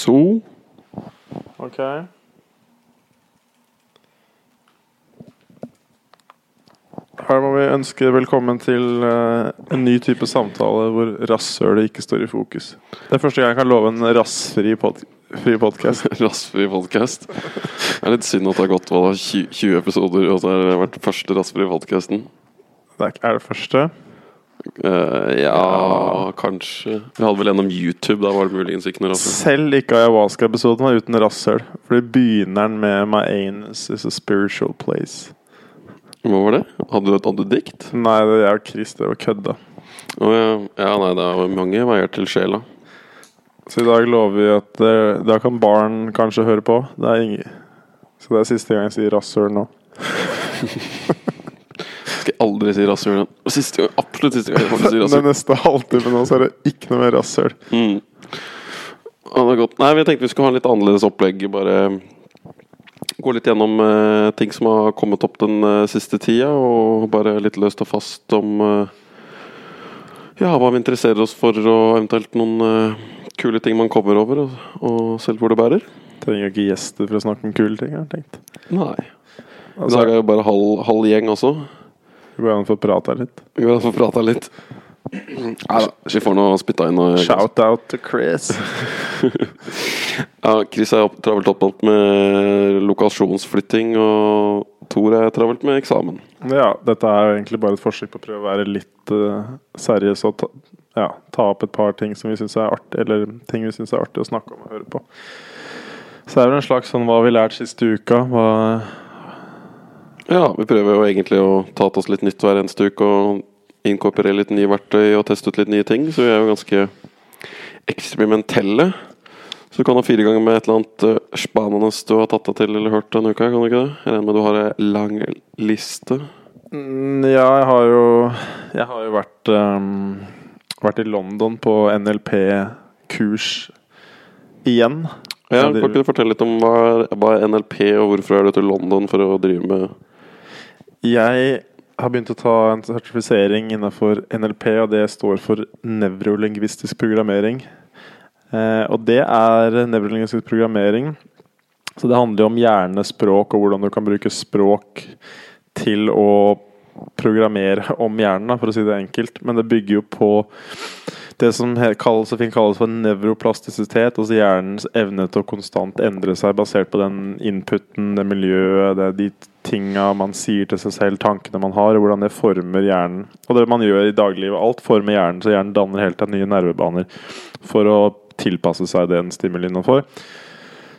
So Ok. Her må vi ønske velkommen til uh, en ny type samtale hvor rasshølet ikke står i fokus. Det er første gang jeg kan love en rassfri pod podkast. Rassfri podcast. Det er litt synd at det har gått hva, 20 20 episoder, og så har det vært første rassfri podcasten. Det er, er det første? Eh, ja, kanskje. Vi hadde vel en om YouTube. Da var det muligens ikke noe rassfri. Selv ikke ayahuasca-episoden var uten rasshøl. Fordi begynner den med 'My anus is a spiritual place'. Hva var det? Hadde du et annet dikt? Nei, det er jo Chris, det var kødda. Oh, ja. ja, nei, det er mange veier til sjela. Så i dag lover vi at eh, da kan barn kanskje høre på. Det er ingen Så det er siste gang jeg sier rasshøl nå. Skal jeg aldri si rasshøl igjen. Siste gang, absolutt siste gang jeg får si Den rasshøl. neste halvtimen nå så er det ikke noe mer rasshøl. Mm. Ja, det er godt. Nei, vi tenkte vi skulle ha en litt annerledes opplegg. Bare gå litt gjennom eh, ting som har kommet opp den eh, siste tida, og bare litt løst og fast om eh, ja, hva vi interesserer oss for, og eventuelt noen eh, kule ting man kommer over, og, og selv hvor det bærer. Trenger jo ikke gjester for å snakke om kule ting, har jeg tenkt. Nei. I Altså, dag er jo bare halv, halv gjeng også. Det går an å få prate her litt. Vi kan få prata litt. Nei da, vi får nå spytta inn og Shout out to Chris. Ja, Chris er opp, travelt opptatt med lokasjonsflytting, og Tor er travelt med eksamen. Ja, dette er egentlig bare et forsøk på å prøve å være litt uh, seriøs og ta, ja, ta opp et par ting som vi syns er artig, eller ting vi syns er artig å snakke om og høre på. Så det er det en slags sånn hva har vi lært siste uka? Hva Ja, vi prøver jo egentlig å ta til oss litt nytt hver eneste uke og inkorporere litt nye verktøy og teste ut litt nye ting, så vi er jo ganske eksperimentelle. Så du kan ha fire ganger med et eller annet uh, spanende du har tatt deg til eller hørt denne uka, kan du ikke det? Jeg regner med du har ei lang liste. Mm, Ja, jeg har jo Jeg har jo vært um, Vært i London på NLP-kurs igjen. Ja, kan du fortelle litt om hva hva er NLP, og hvorfor er du til London for å drive med Jeg har begynt å ta en sertifisering innenfor NLP, og det står for nevrolingvistisk programmering. Eh, og det er nevrolingvistisk programmering. Så det handler om hjernespråk, og hvordan du kan bruke språk til å programmere om hjernen, for å si det enkelt. Men det bygger jo på det som kalles, kalles for nevroplastisitet, altså hjernens evne til å konstant endre seg basert på den inputen, det miljøet, det, de tinga man sier til seg selv, tankene man har, og hvordan det former hjernen. Og det man gjør i dagliglivet, alt former hjernen, så hjernen danner helt av nye nervebaner for å tilpasse seg den stimulien man får.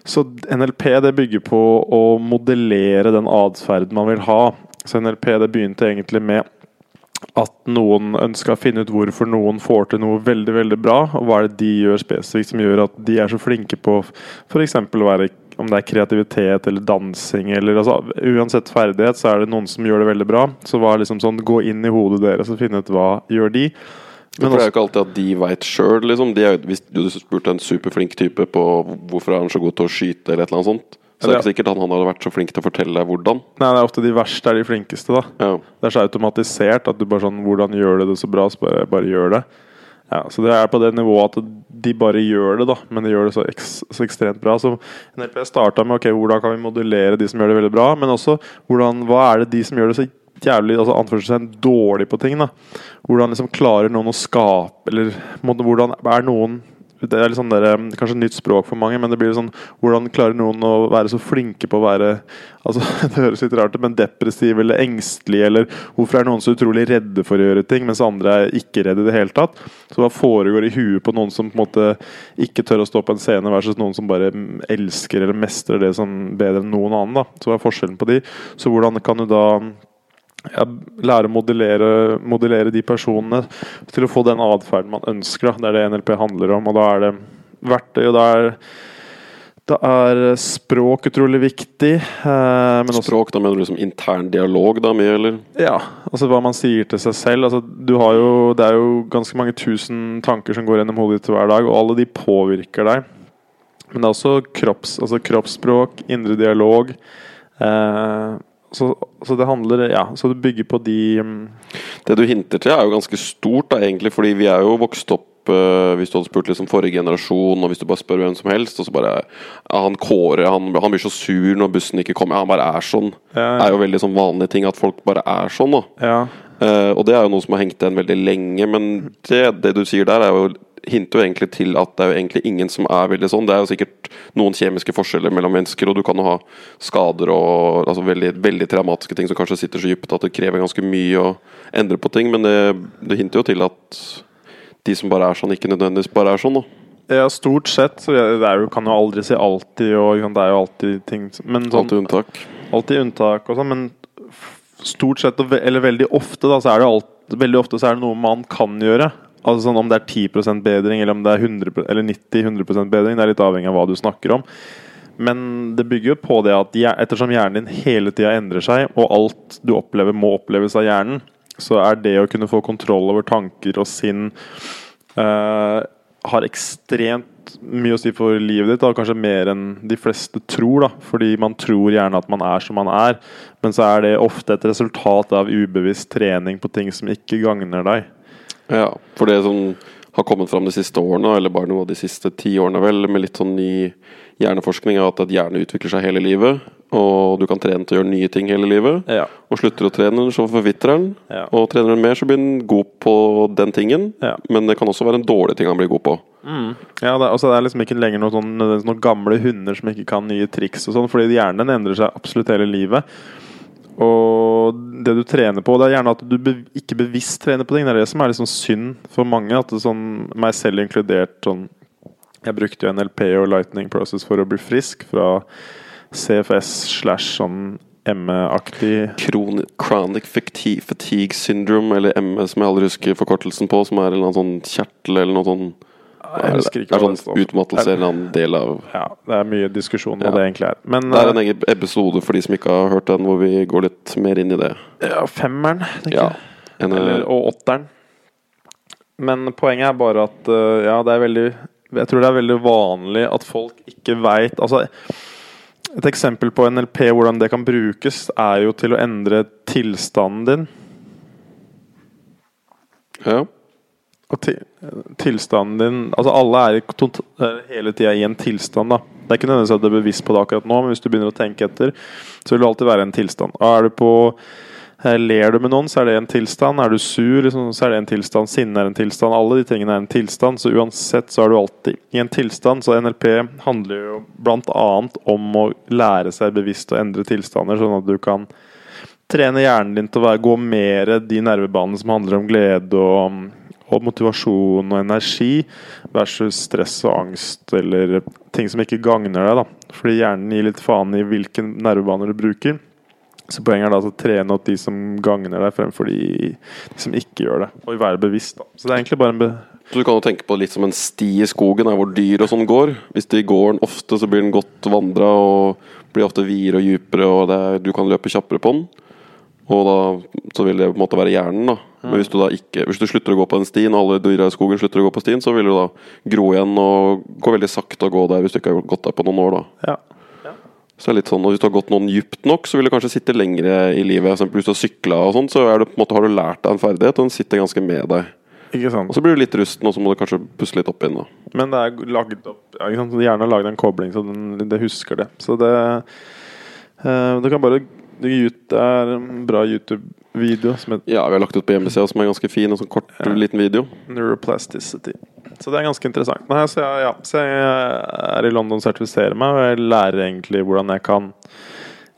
Så NLP det bygger på å modellere den atferden man vil ha. Så NLP det begynte egentlig med at noen ønsker å finne ut hvorfor noen får til noe veldig veldig bra, og hva er det de gjør spesifikt som gjør at de er så flinke på f.eks. å være om det er kreativitet eller dansing eller altså, Uansett ferdighet, så er det noen som gjør det veldig bra. Så var liksom sånn, gå inn i hodet deres og finne ut hva gjør de. Men for det er jo ikke alltid at de veit sjøl, liksom. De er, hvis du spurte en superflink type på hvorfor er han så god til å skyte, eller et eller annet sånt, så det er ikke sikkert han hadde vært så flink til å fortelle deg hvordan. Nei, det er ofte de verste er de flinkeste, da. Ja. Det er så automatisert at du bare sånn Hvordan gjør du det så bra? Så bare, bare gjør det. Ja, så det er på det nivået at de bare gjør det, da. Men de gjør det så, eks, så ekstremt bra. Så NRP starta med ok, hvordan kan vi modulere de som gjør det veldig bra, men også hvordan, hva er det de som gjør det så jævlig altså anførselstegn dårlig på ting? da Hvordan liksom klarer noen å skape Eller hvordan er noen det er litt sånn der, um, kanskje nytt språk for mange, men det blir sånn Hvordan klarer noen å være så flinke på å være altså Det høres litt rart ut, men depressiv eller engstelig, eller hvorfor er noen så utrolig redde for å gjøre ting, mens andre er ikke redde i det hele tatt? Så hva foregår i huet på noen som på en måte ikke tør å stå på en scene, versus noen som bare mm, elsker eller mestrer det som bedre enn noen annen? da Så hva er forskjellen på de? Så hvordan kan du da ja, lære å modellere, modellere de personene til å få den atferden man ønsker. Da. Det er det NLP handler om. Og da er det verktøy, og da er, da er språk utrolig viktig. Eh, men også Språk, da mener du liksom intern dialog, da, med, eller? ja, altså hva man sier til seg selv. Altså, du har jo, det er jo ganske mange tusen tanker som går gjennom hodet ditt hver dag, og alle de påvirker deg. Men det er også kropps, altså kroppsspråk, indre dialog. Eh, så, så det handler Ja, så det bygger på de um... Det du hinter til, er jo ganske stort, da, egentlig, fordi vi er jo vokst opp eh, Hvis du hadde spurt liksom forrige generasjon, og hvis du bare spør hvem som helst, og så bare ja, Han Kåre han, han blir så sur når bussen ikke kommer. Ja, han bare er sånn. Ja, ja. Det er jo veldig sånn vanlige ting at folk bare er sånn. Eh, og det er jo noe som har hengt igjen veldig lenge, men det, det du sier der, er jo hinter jo egentlig til at det er jo egentlig ingen som er veldig sånn. Det er jo sikkert noen kjemiske forskjeller mellom mennesker, og du kan jo ha skader og altså veldig, veldig traumatiske ting som kanskje sitter så dypt at det krever ganske mye å endre på ting, men det, det hinter jo til at de som bare er sånn, ikke nødvendigvis bare er sånn. da Ja, stort sett. Det er jo, kan jo aldri si alltid, og det er jo alltid ting men sånn, Alltid unntak. alltid unntak og sånn, men stort sett, eller veldig ofte, da, så er det alt, veldig ofte så er det noe man kan gjøre. Altså sånn Om det er 10% bedring, eller om det er 100, eller 90-100% bedring, det er litt avhengig av hva du snakker om. Men det bygger jo på det at ettersom hjernen din hele tida endrer seg, og alt du opplever må oppleves av hjernen, så er det å kunne få kontroll over tanker og sinn uh, har ekstremt mye å si for livet ditt, da, kanskje mer enn de fleste tror. da, Fordi man tror gjerne at man er som man er, men så er det ofte et resultat av ubevisst trening på ting som ikke gagner deg. Ja, for det som har kommet fram de siste årene, eller bare noe av de siste ti årene, vel, med litt sånn ny hjerneforskning, er at at hjerne utvikler seg hele livet. Og du kan trene til å gjøre nye ting hele livet. Ja. Og slutter å trene, så forvitrer den. Ja. Og trener den mer, så blir den god på den tingen. Ja. Men det kan også være en dårlig ting han blir god på. Ja, det, altså, det er liksom ikke lenger noen, sånn, noen gamle hunder som ikke kan nye triks og sånn, fordi hjernen endrer seg absolutt hele livet. Og det du trener på, det er gjerne at du be, ikke bevisst trener på ting. Det er det som er liksom synd for mange. At det sånn, meg selv inkludert sånn Jeg brukte jo NLP og Lightning Process for å bli frisk, fra CFS slash sånn ME-aktig Chronic fatigue, syndrome, eller ME, som jeg aldri husker forkortelsen på, som er en sånn kjertel eller noe sånn Jeg husker ikke er sånn utmattelse eller en del av Ja, det er mye diskusjon om Ja. det egentlig er. Men Det er en eh, egen episode for de som ikke har hørt den, hvor vi går litt mer inn i det. ja, femmeren, tenker Ja. jeg. En, Eller, eh, og åtteren. Men poenget er bare at uh, ja, det er veldig Jeg tror det er veldig vanlig at folk ikke veit altså, Et eksempel på NLP, hvordan det kan brukes, er jo til å endre tilstanden din. ja. Ti, tilstanden din Altså, alle er hele tida i en tilstand, da. Det er ikke nødvendigvis at du er bevisst på det akkurat nå, men hvis du begynner å tenke etter, så vil du alltid være i en tilstand. Er du på eh, Ler du med noen, så er det en tilstand. Er du sur, liksom, så er det en tilstand. Sinne er en tilstand. Alle de tingene er en tilstand. Så uansett så er du alltid i en tilstand. Så NLP handler jo blant annet om å lære seg bevisst å endre tilstander, sånn at du kan trene hjernen din til å gå mer de nervebanene som handler om glede og, og motivasjon og energi, versus stress og angst eller ting som ikke gagner deg. da. Fordi hjernen gir litt faen i hvilke nervebaner du bruker. Så poenget er da å trene opp de som gagner deg, fremfor de, som ikke gjør det. Og være bevisst. da. Så det er egentlig bare en be Så du kan jo tenke på litt som en sti i skogen, der hvor dyr og sånn går. Hvis de går den ofte, så blir den godt vandra og blir ofte videre og dypere, og er, du kan løpe kjappere på den. Og da så vil det på en måte være hjernen, da. Men hvis du da ikke Hvis du slutter å gå på den stien, og alle dyra i skogen slutter å gå på stien, så vil du da gro igjen og gå veldig sakte og gå der hvis du ikke har gått der på noen år, da. Ja. Så det er litt sånn, og Hvis du har gått noen dypt nok, så vil du kanskje sitte lengre i livet. For eksempel hvis du har sykla og sånn, så er det, på en måte, har du lært deg en ferdighet, og den sitter ganske med deg. Ikke sant? Og så blir du litt rusten, og så må du kanskje pusse litt opp igjen. da. Men det er laget opp ja, ikke sant? Hjernen har laget en kobling, så den, det husker det. Så det uh, Du kan bare Det er en bra YouTube-video Ja, vi har lagt ut på hjemmesida, som er ganske fin, og sånn kort, Ja. liten video. Neuroplasticity. Så det er ganske interessant. Nei, så, jeg, ja, så jeg er i London og sertifiserer meg, og jeg lærer egentlig hvordan jeg kan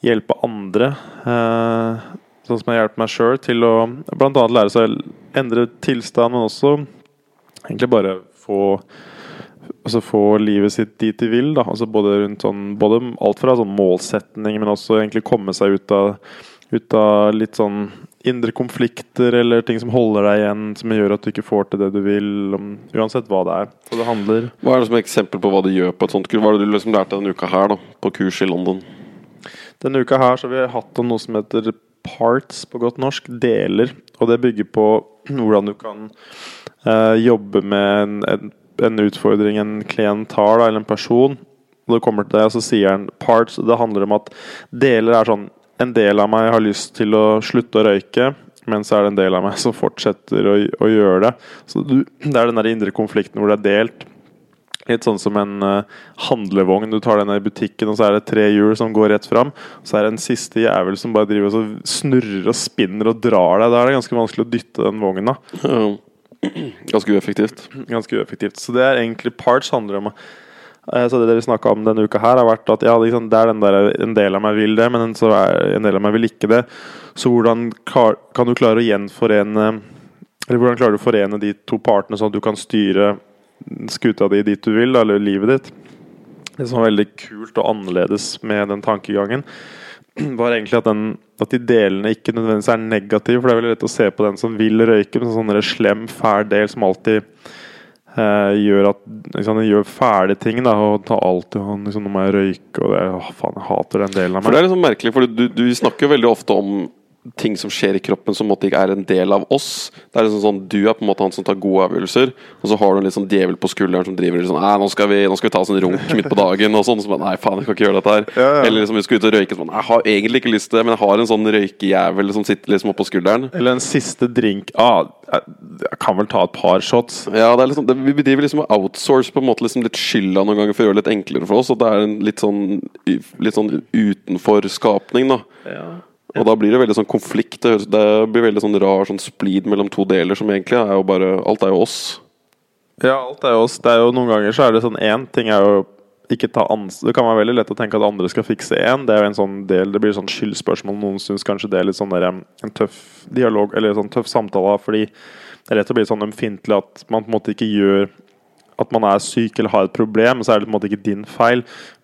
hjelpe andre. Eh, sånn som jeg hjelper meg sjøl til å bl.a. lære seg å endre tilstand, men også egentlig bare få Altså få livet sitt dit de vil. da Altså både rundt sånn Både alt fra sånn målsetning, men også egentlig komme seg ut av Ut av litt sånn indre konflikter eller ting som holder deg igjen, som gjør at du ikke får til det du vil, om, uansett hva det er. Så det handler Hva er det som er eksempel på hva du gjør på et sånt kurs? Hva er det du liksom lærte denne uka her, da? På kurs i London? Denne uka her så har vi hatt noe som heter parts på godt norsk, deler. Og det bygger på hvordan du kan eh, jobbe med en, en, en utfordring en klient har, da, eller en person. Og det kommer til det, og så sier han parts. Det handler om at deler er sånn En del av meg har lyst til å slutte å røyke. men så er det en del av meg som fortsetter å, å gjøre det. Så du, Det er den der indre konflikten hvor det er delt. Litt sånn som en uh, handlevogn. Du tar den i butikken, og så er det tre hjul som går rett fram. Så er det en siste jævel som bare driver og snurrer og spinner og drar deg. Da er det ganske vanskelig å dytte den vogna. Ja. Ganske ueffektivt. Ganske ueffektivt. Så det er egentlig parts handler om uh, Så det vi snakka om denne uka her, har vært at ja, liksom, er der, en del av meg vil det, men er en del av meg vil ikke det. Så hvordan kan du klare å gjenforene Eller hvordan klarer du å forene de to partene, sånn at du kan styre skuta di dit du vil, eller livet ditt. Det som var veldig kult og annerledes med den tankegangen, var egentlig at, den, at de delene ikke nødvendigvis er negative. For det er veldig lett å se på den som vil røyke, men sånn slem, fæl del som alltid eh, gjør at liksom, Den gjør fæle ting. Da, og tar alltid liksom, 'Nå jeg røyke', og det, å, faen, jeg hater den delen av meg. For Det er liksom merkelig, for du, du snakker veldig ofte om ting som skjer i kroppen som måtte ikke er en del av oss. Det er liksom sånn, Du er på en måte han som tar gode avgjørelser, og så har du en litt sånn djevel på skulderen som driver sånn nå skal, vi, nå skal vi ta oss en runk midt på dagen. Og sånn, så bare, nei faen, jeg kan ikke gjøre dette her Ja, ja. Eller liksom vi skal ut og røyke. Sånn, jeg har egentlig ikke lyst til det, men jeg har en sånn røykejævel som sitter liksom oppå skulderen. Eller en siste drink ah, jeg, kan vel ta et par shots. Ja, det er liksom, det, Vi bedriver liksom å outsource på en måte liksom litt skylda noen ganger for å gjøre det litt enklere for oss. Og det er en litt sånn, litt sånn utenfor-skapning, da. Ja. Og da blir det veldig sånn konflikt. Det, blir veldig sånn rar sånn splid mellom to deler, som egentlig er jo bare Alt er jo oss. Ja, alt er jo oss. Det er jo Noen ganger så er det sånn én ting er jo ikke ta ansvar Det kan være veldig lett å tenke at andre skal fikse én. Det er jo en sånn del Det blir sånn skyldspørsmål. Noen syns kanskje det er litt sånn der, en tøff dialog Eller sånn tøff samtale, fordi det er lett å bli sånn ømfintlig at man på en måte ikke gjør At man er syk eller har et problem, så er det på en måte ikke din feil.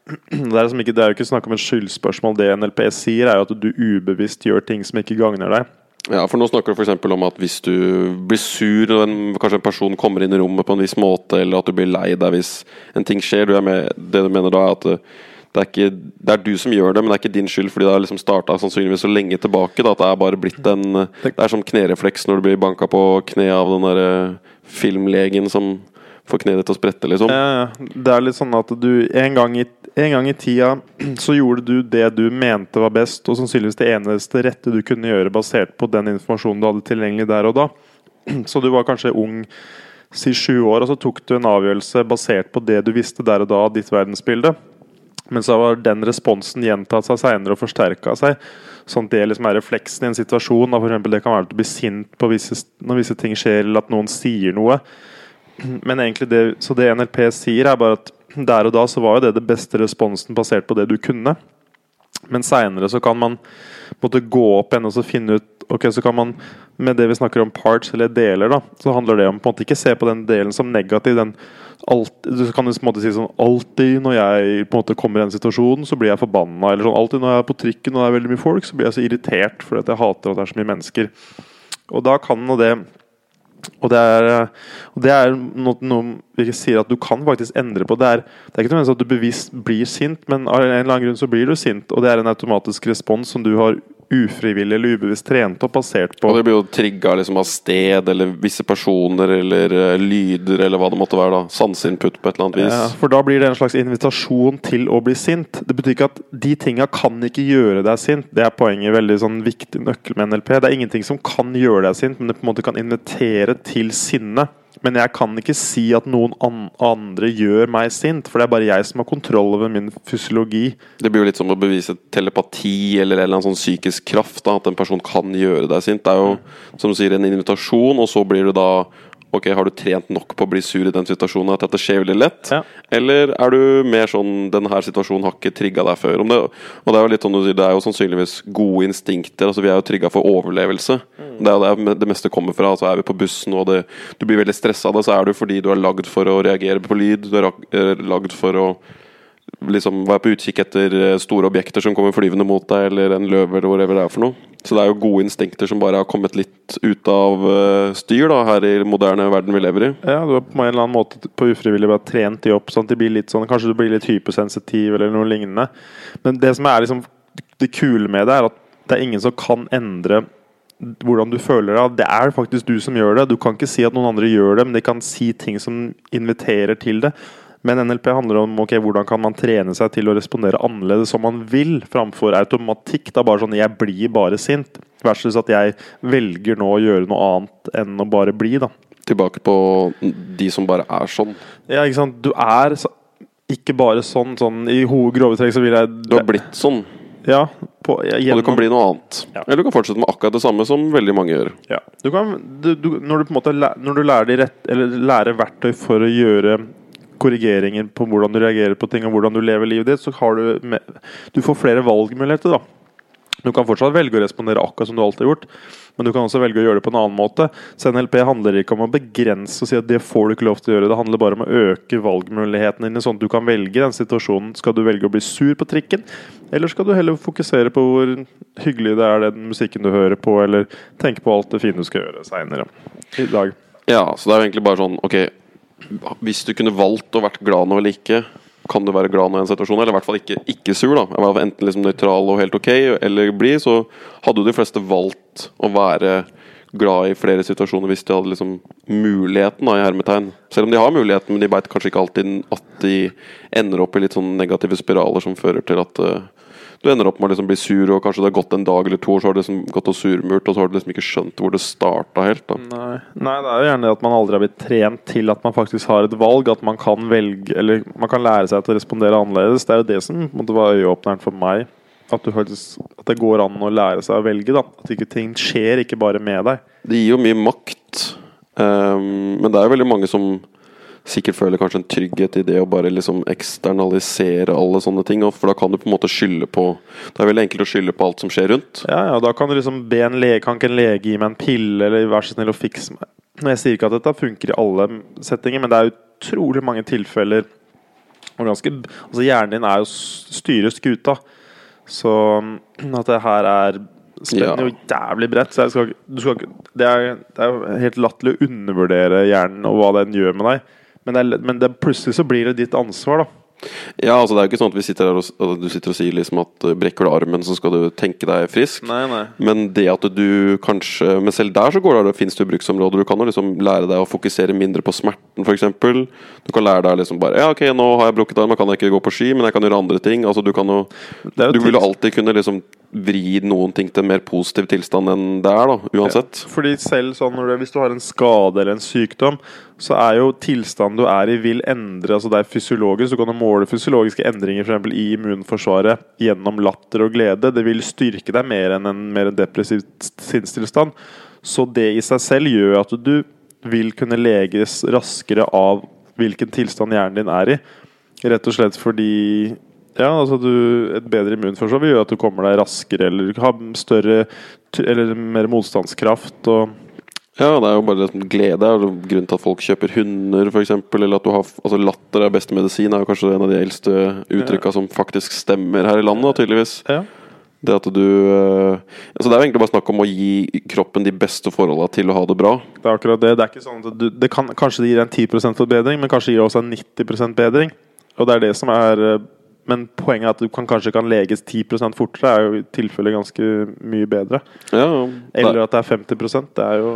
Det er, liksom ikke, det er jo ikke snakk om et skyldspørsmål. Det NLP sier, er jo at du ubevisst gjør ting som ikke gagner deg. Ja, for Nå snakker du eksempel om at hvis du blir sur og en, kanskje en person kommer inn i rommet på en viss måte, eller at du blir lei deg hvis en ting skjer du er med, Det du mener da, er at det, det, er ikke, det er du som gjør det, men det er ikke din skyld, fordi det har liksom starta sannsynligvis så lenge tilbake. Da, at det er bare blitt en Det er som knerefleks når du blir banka på kneet av den der eh, filmlegen som får kneet ditt til å sprette, liksom. Ja, ja. det er litt sånn at du en gang, i, en gang i tida så gjorde du det du mente var best, og sannsynligvis det eneste rette du kunne gjøre basert på den informasjonen du hadde tilgjengelig der og da. Så du var kanskje ung, si sju år, og så tok du en avgjørelse basert på det du visste der og da ditt verdensbilde. Men så har den responsen gjentatt seg senere og forsterka seg. Sånn at det liksom er refleksen i en situasjon. For eksempel, det kan være at du blir sint visse, når visse ting skjer, eller at noen sier noe. Men egentlig det, så det NLP sier, er bare at der og da så var jo det det beste responsen basert på det du kunne. Men seinere så kan man måtte gå opp igjen og finne ut Ok, så kan man Med det vi snakker om parts, eller deler, da, så handler det om på en måte ikke se på den delen som negativ. Den alt, du kan på en måte si sånn Alltid når jeg på en måte kommer i en situasjon, så blir jeg forbanna. Eller sånn Alltid når jeg er på trikken og det er veldig mye folk, så blir jeg så irritert fordi at jeg hater at det er så mye mennesker. Og da kan det og det er, og det er noe, noe vi sier at du kan faktisk endre på. Det er, det er ikke nødvendigvis at du bevisst blir sint, men av en eller annen grunn så blir du sint. Og det er en automatisk respons som du har ufrivillig eller ubevisst trent opp, basert på Og det blir jo trigga liksom av sted eller visse personer eller eh, lyder eller hva det måtte være. da Sanseinput på et eller annet vis. Ja, for da blir det en slags invitasjon til å bli sint. Det betyr ikke at de tinga kan ikke gjøre deg sint. Det er poenget veldig sånn viktig nøkkel med NLP. Det er ingenting som kan gjøre deg sint, men det på en måte kan invitere til sinne. Men jeg kan ikke si at noen an andre gjør meg sint, for det er bare jeg som har kontroll over min fysiologi. Det blir jo litt som å bevise telepati eller en eller annen sånn psykisk kraft. Da, at en person kan gjøre deg sint. Det er jo som du sier en invitasjon, og så blir du da Ok, Har du trent nok på å bli sur i den situasjonen at dette skjer veldig lett? Ja. Eller er du mer sånn denne situasjonen har ikke trigga deg før? Om det, og det er jo litt sånn du sier, det er jo sannsynligvis gode instinkter. altså Vi er jo trigga for overlevelse. Det er jo der det meste kommer fra. altså Er vi på bussen og det, du blir veldig stressa av det, så er det fordi du er lagd for å reagere på lyd. Du er er lagd for å liksom være på utkikk etter eh, store objekter som kommer flyvende mot deg, eller en løve, eller hva det er for noe. Så det er jo gode instinkter som bare har kommet litt ut av eh, styr da, her i moderne verden vi lever i. Ja, du har på en eller annen måte på ufrivillig bare trent de opp sånn at de blir litt sånn Kanskje du blir litt hypersensitiv eller noe lignende. Men det som er liksom det kule med det, er at det er ingen som kan endre hvordan du føler deg. Det er faktisk du som gjør det. Du kan ikke si at noen andre gjør det, men de kan si ting som inviterer til det. Men NLP handler om okay, hvordan kan man trene seg til å respondere annerledes som man vil, framfor automatikk. Da bare sånn 'jeg blir bare sint', versus at jeg velger nå å gjøre noe annet enn å bare bli. da. Tilbake på de som bare er sånn. Ja, ikke sant. Du er ikke bare sånn. sånn I grove trekk så vil jeg Du har blitt sånn, Ja. På, og du kan bli noe annet. Ja. Eller du kan fortsette med akkurat det samme som veldig mange gjør. Ja. Du kan, du, du, når du på en måte når du lærer, rett, eller lærer verktøy for å gjøre korrigeringer på hvordan du reagerer på ting og hvordan du lever livet ditt, så har du Du får flere valgmuligheter, da. Du kan fortsatt velge å respondere akkurat som du alltid har gjort, men du kan også velge å gjøre det på en annen måte. Så NLP handler ikke om å begrense og si at det får du ikke lov til å gjøre. Det handler bare om å øke valgmulighetene dine, sånn at du kan velge den situasjonen. Skal du velge å bli sur på trikken, eller skal du heller fokusere på hvor hyggelig det er den musikken du hører på, eller tenke på alt det fine du skal gjøre seinere i dag. Ja, så det er jo egentlig bare sånn Ok, hvis du kunne valgt å vært glad nå eller ikke, kan du være glad nå i en situasjon, eller i hvert fall ikke, ikke sur, da. Enten liksom nøytral og helt ok, eller blid, så hadde jo de fleste valgt å være glad i flere situasjoner hvis de hadde liksom muligheten, da, i hermetegn. Selv om de har muligheten, men de veit kanskje ikke alltid at de ender opp i litt sånn negative spiraler som fører til at eh, du ender opp med å liksom bli sur, og kanskje det har gått en dag eller to, og så har du liksom gått og surmurt, og så har du liksom ikke skjønt hvor det starta helt. da. Nei. Nei, det er jo gjerne det at man aldri har blitt trent til at man faktisk har et valg. At man kan velge Eller man kan lære seg til å respondere annerledes. Det er jo det som måtte være øyeåpneren for meg. At, du faktisk, at det går an å lære seg å velge. da At ikke ting skjer ikke bare med deg. Det gir jo mye makt, um, men det er jo veldig mange som sikkert føler kanskje en trygghet i det å bare liksom eksternalisere alle sånne ting. For da kan du på en måte skylde på Det er veldig enkelt å skylde på alt som skjer rundt. Ja, ja, Da kan du liksom be en lege Kan ikke en lege gi meg en pille, eller vær så snill å fikse meg Jeg sier ikke at dette funker i alle settinger, men det er utrolig mange tilfeller og ganske, altså Hjernen din er jo styrer skuta. Så mm, at det her er spenner jo jævlig bredt. Så skal, du skal, det, er, det er helt latterlig å undervurdere hjernen og hva den gjør med deg. Men, det men det, plutselig så blir det ditt ansvar, da. Ja, altså Det er jo ikke sånn at vi sitter og, du sitter og sier liksom at uh, brekker du armen, så skal du tenke deg frisk. Nei, nei. Men det at du kanskje Men selv der så går det, finnes det bruksområder. Du kan jo liksom lære deg å fokusere mindre på smerten, f.eks. Du kan lære deg liksom bare Ja, ok, nå har jeg brukket armen, kan jeg ikke gå på ski, men jeg kan gjøre andre ting. Altså Du kan jo jo Du vil jo alltid kunne liksom vri noen ting til en mer positiv tilstand enn det er, da. Uansett. Fordi selv sånn du, Hvis du har en skade eller en sykdom, så er jo tilstanden du er i, vil endre altså Det er fysiologisk. Du kan måle fysiologiske endringer for i immunforsvaret gjennom latter og glede. Det vil styrke deg mer enn en mer depressiv sinnstilstand. Så det i seg selv gjør at du vil kunne leges raskere av hvilken tilstand hjernen din er i. Rett og slett fordi ja, altså du, Et bedre immunforsvar vil gjøre at du kommer deg raskere eller har større eller mer motstandskraft. og Ja, det er jo bare liksom glede er det grunnen til at folk kjøper hunder, f.eks. Eller at du har Altså latter er beste medisin, er jo kanskje en av de eldste uttrykka som faktisk stemmer her i landet, tydeligvis. Ja. Det at du eh, Altså Det er jo egentlig bare snakk om å gi kroppen de beste forholda til å ha det bra. Det er akkurat det. Det er ikke sånn at du, det kan, Kanskje det gir en 10% forbedring, men kanskje det gir også en 90% bedring. Og det er det som er eh, Men poenget er at du kan, kanskje kan leges 10 fortere, er jo i tilfelle ganske mye bedre. Ja, Eller at det er 50% Det er jo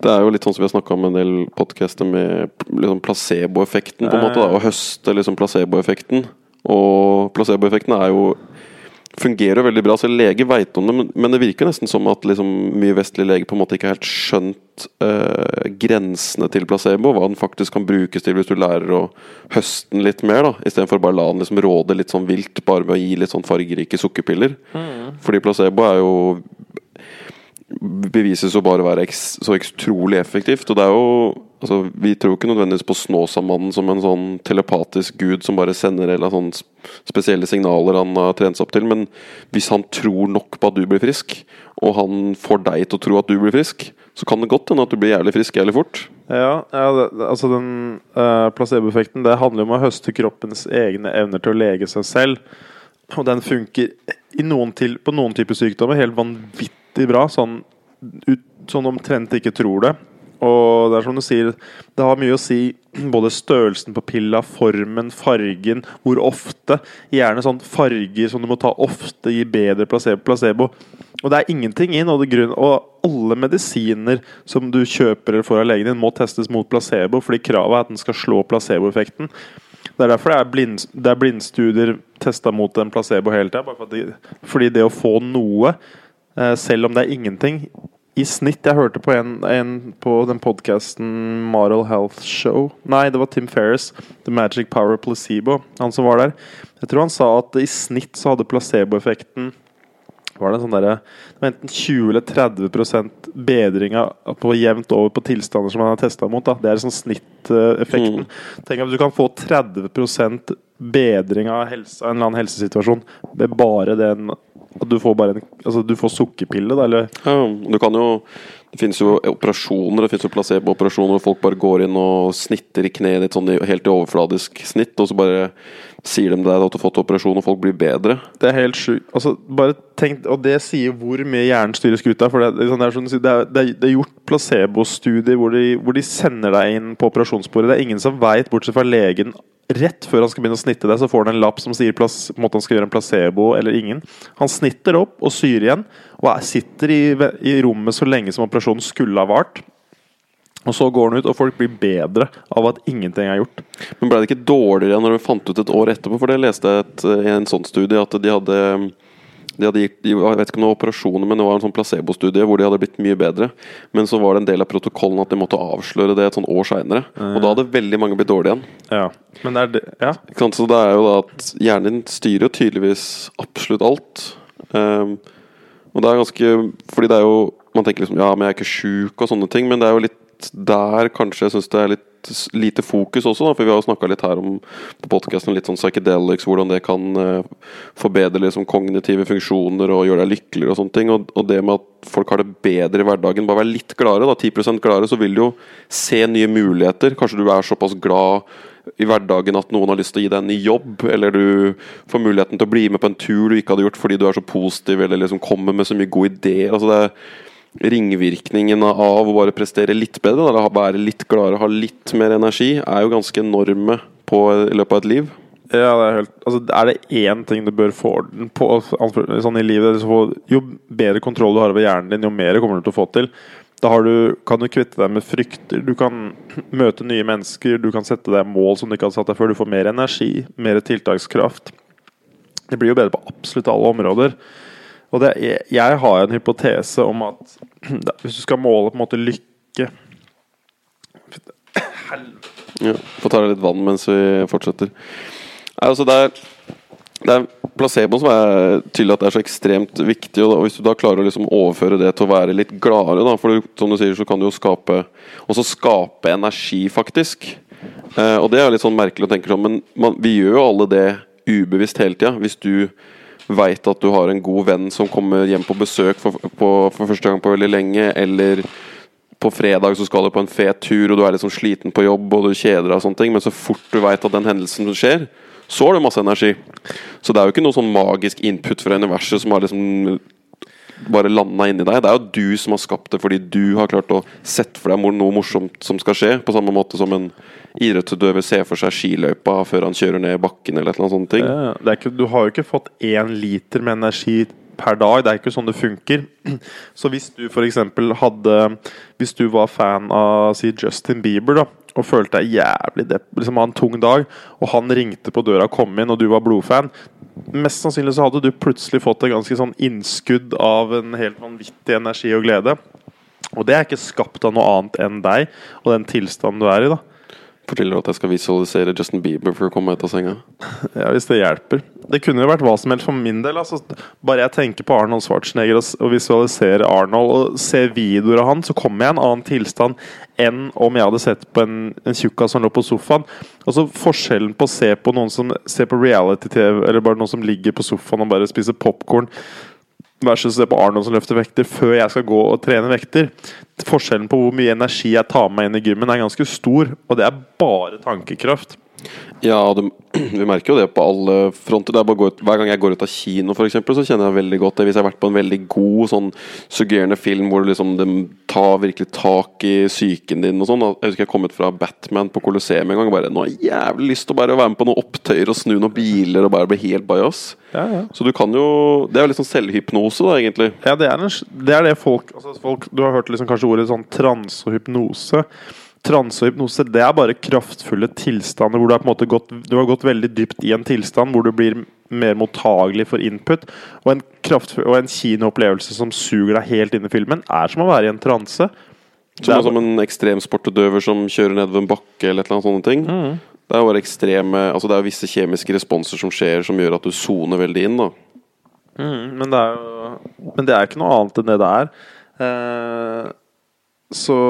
det er jo litt sånn som vi har snakka om en del podcaster med liksom placeboeffekten, på en måte. da Å høste liksom placeboeffekten. Og placeboeffekten er jo fungerer jo veldig bra. Så lege veit om det, men, men det virker nesten som at liksom mye vestlige leger på en måte ikke har helt skjønt eh, grensene til placebo. Hva den faktisk kan brukes til hvis du lærer å høste den litt mer. da Istedenfor bare la den liksom råde litt sånn vilt bare ved å gi litt sånn fargerike sukkerpiller. Fordi placebo er jo bevises jo bare å være eks, så utrolig effektivt. Og det er jo altså, Vi tror ikke nødvendigvis på Snåsamannen som en sånn telepatisk gud som bare sender eller sånne spesielle signaler han har trent seg opp til. Men hvis han tror nok på at du blir frisk, og han får deg til å tro at du blir frisk, så kan det godt hende at du blir jævlig frisk jævlig fort. Ja, ja det, altså den uh, placeboeffekten Det handler jo om å høste kroppens egne evner til å lege seg selv. Og den funker noen til, på noen typer sykdommer helt vanvittig bra. Sånn, ut, sånn omtrent ikke tror det. Og det er som du sier, det har mye å si både størrelsen på pilla, formen, fargen, hvor ofte. Gjerne sånn farger som du må ta ofte, gir bedre placebo. placebo. Og det er ingenting i nåde grunn Og alle medisiner som du kjøper eller får av legen din, må testes mot placebo, fordi kravet er at den skal slå placeboeffekten. Det er derfor det er, blind, det er blindstudier testa mot en placebo hele tida. Fordi, fordi det å få noe, selv om det er ingenting i snitt Jeg hørte på en, en på den podkasten Moral Health Show Nei, det var Tim Ferris. The Magic Power Placebo. Han som var der. Jeg tror han sa at i snitt så hadde placeboeffekten var det sånn der, det var enten 20 eller 30 bedring på jevnt over på tilstander som man har testa mot. Da. Det er sånn snitteffekten. Tenk at du kan få 30 bedring av, helse, av en eller annen helsesituasjon med bare den du får bare en Altså du får sukkerpille, da, eller Ja, du kan jo Det finnes jo operasjoner, det finnes jo placebo-operasjoner hvor folk bare går inn og snitter i kneet ditt sånn helt i overfladisk snitt, og så bare sier de deg at du har fått operasjon, og folk blir bedre. Det er helt sjukt. Altså, bare tenk, og det sier hvor mye hjernen styrer skuta. For det, sånn- det, er som det, er, det, er, det er gjort placebostudier hvor, de- hvor de sender deg inn på operasjonsbordet. Det er ingen som veit, bortsett fra legen, rett før han skal begynne å snitte deg, så får han en lapp som sier plass, måtte han skal gjøre en placebo eller ingen. Han snitter opp og syr igjen, og er, sitter i, i rommet så lenge som operasjonen skulle ha vart. Og så går han ut, og folk blir bedre av at ingenting er gjort. Men ble det ikke dårligere når de fant ut et år etterpå? For det leste jeg i en sånn studie, at de hadde de hadde gitt, de, jeg vet ikke om det var operasjoner, men det var en sånn placebo-studie hvor de hadde blitt mye bedre. Men så var det en del av protokollen at de måtte avsløre det et sånn år seinere. Og da hadde veldig mange blitt dårlige igjen. Ja. Men er det Ja. Så det er jo da at hjernen din styrer jo tydeligvis absolutt alt. Um, og det er ganske Fordi det er jo Man tenker liksom ja, men jeg er ikke sjuk og sånne ting, men det er jo litt der kanskje jeg syns det er litt lite fokus også, da. For vi har jo snakka litt her om på podkasten litt sånn psychedelics, hvordan det kan eh, forbedre liksom kognitive funksjoner og gjøre deg lykkeligere og sånne ting. Og, og det med at folk har det bedre i hverdagen, bare være litt gladere, da, 10% gladere, så vil du jo se nye muligheter. Kanskje du er såpass glad i hverdagen at noen har lyst til å gi deg en ny jobb, eller du får muligheten til å bli med på en tur du ikke hadde gjort fordi du er så positiv, eller liksom kommer med så mye gode ideer. Altså det er Ringvirkningen av å bare prestere litt bedre, eller være litt gladere, ha litt mer energi, er jo ganske enorme på, i løpet av et liv. Ja, det er helt Altså, er det én ting du bør få orden på sånn i livet Jo bedre kontroll du har over hjernen din, jo mer kommer du til å få til. Da du, kan du kvitte deg med frykter, du kan møte nye mennesker, du kan sette deg mål som du ikke hadde satt deg før. Du får mer energi, mer tiltakskraft. Det blir jo bedre på absolutt alle områder. Og det, jeg, har en hypotese om at hvis du skal måle på en måte lykke Ja, Få ta deg litt vann mens vi fortsetter. Altså det er, det er placeboen som er tydelig at det er så ekstremt viktig. Og, Hvis du da klarer å liksom overføre det til å være litt gladere, da, for som du sier, så kan du jo skape også skape energi, faktisk. Eh, og det er litt sånn merkelig å tenke sånn, men man, vi gjør jo alle det ubevisst hele tida. Hvis du veit at du har en god venn som kommer hjem på besøk for, på, for første gang på veldig lenge, eller på fredag så skal du på en fet tur, og du er sånn sliten på jobb og du kjeder deg, og sånne ting, men så fort du veit at den hendelsen skjer, så har du masse energi. Så det er jo ikke noe sånn magisk input fra universet som har liksom bare landa inni deg. Det er jo du som har skapt det fordi du har klart å sette for deg noe morsomt som skal skje. På samme måte som en idrettsutøver ser for seg skiløypa før han kjører ned bakken eller et eller annet sånt. ting. Det er ikke, du har jo ikke fått én liter med energi per dag. Det er ikke sånn det funker. Så hvis du f.eks. hadde Hvis du var fan av si Justin Bieber da og følte deg jævlig depp, liksom ha en tung dag, og han ringte på døra og kom inn, og du var blodfan Mest sannsynlig så hadde du plutselig fått et ganske sånn innskudd av en helt vanvittig energi og glede. Og det er ikke skapt av noe annet enn deg og den tilstanden du er i. da Forteller at jeg skal visualisere Justin Bieber for å komme ut av senga. Ja, Hvis det hjelper. Det kunne jo vært hva som helst for min del. Altså, bare jeg tenker på Arnold Schwarzenegger og visualiserer Arnold og ser videoer av han, så kommer jeg i en annen tilstand enn om jeg hadde sett på en, en tjukkas som lå på sofaen. Altså Forskjellen på å se på noen som ser på reality-TV, eller bare noen som ligger på sofaen og bare spiser popkorn, versus det på Arnold som løfter vekter før jeg skal gå og trene vekter. Forskjellen på hvor mye energi jeg tar med meg inn i gymmen, er ganske stor. Og det er bare tankekraft. Ja, du, vi merker jo det på alle fronter. Er ut, hver gang jeg går ut av kino, eksempel, så kjenner jeg veldig godt det. Hvis jeg har vært på en veldig god, sånn suggerende film hvor liksom, de tar virkelig tak i psyken din og sånn. Jeg husker jeg kom ut fra Batman på Colosseum en gang. Bare, nå har jeg jævlig lyst til å bare være med på noen opptøyer og snu noen biler og bare bli helt bajas. Ja, ja. Så du kan jo Det er jo litt sånn selvhypnose, da, egentlig. Ja, det er, en, det er det folk, altså folk Du har hørt liksom kanskje ordet sånn transe og hypnose. Transe og hypnose det er bare kraftfulle tilstander hvor du har på en måte gått, du har gått veldig dypt i en tilstand hvor du blir mer mottagelig for input. Og en, kraftfull, og en kinoopplevelse som suger deg helt inn i filmen, er som å være i en transe. Som, er, som en ekstremsportutøver som kjører nedover en bakke eller et eller annet sånne ting. Mm. Det er bare ekstreme Altså det er visse kjemiske responser som skjer som gjør at du soner veldig inn. Mm, men, det er jo, men det er ikke noe annet enn det det er. Eh, så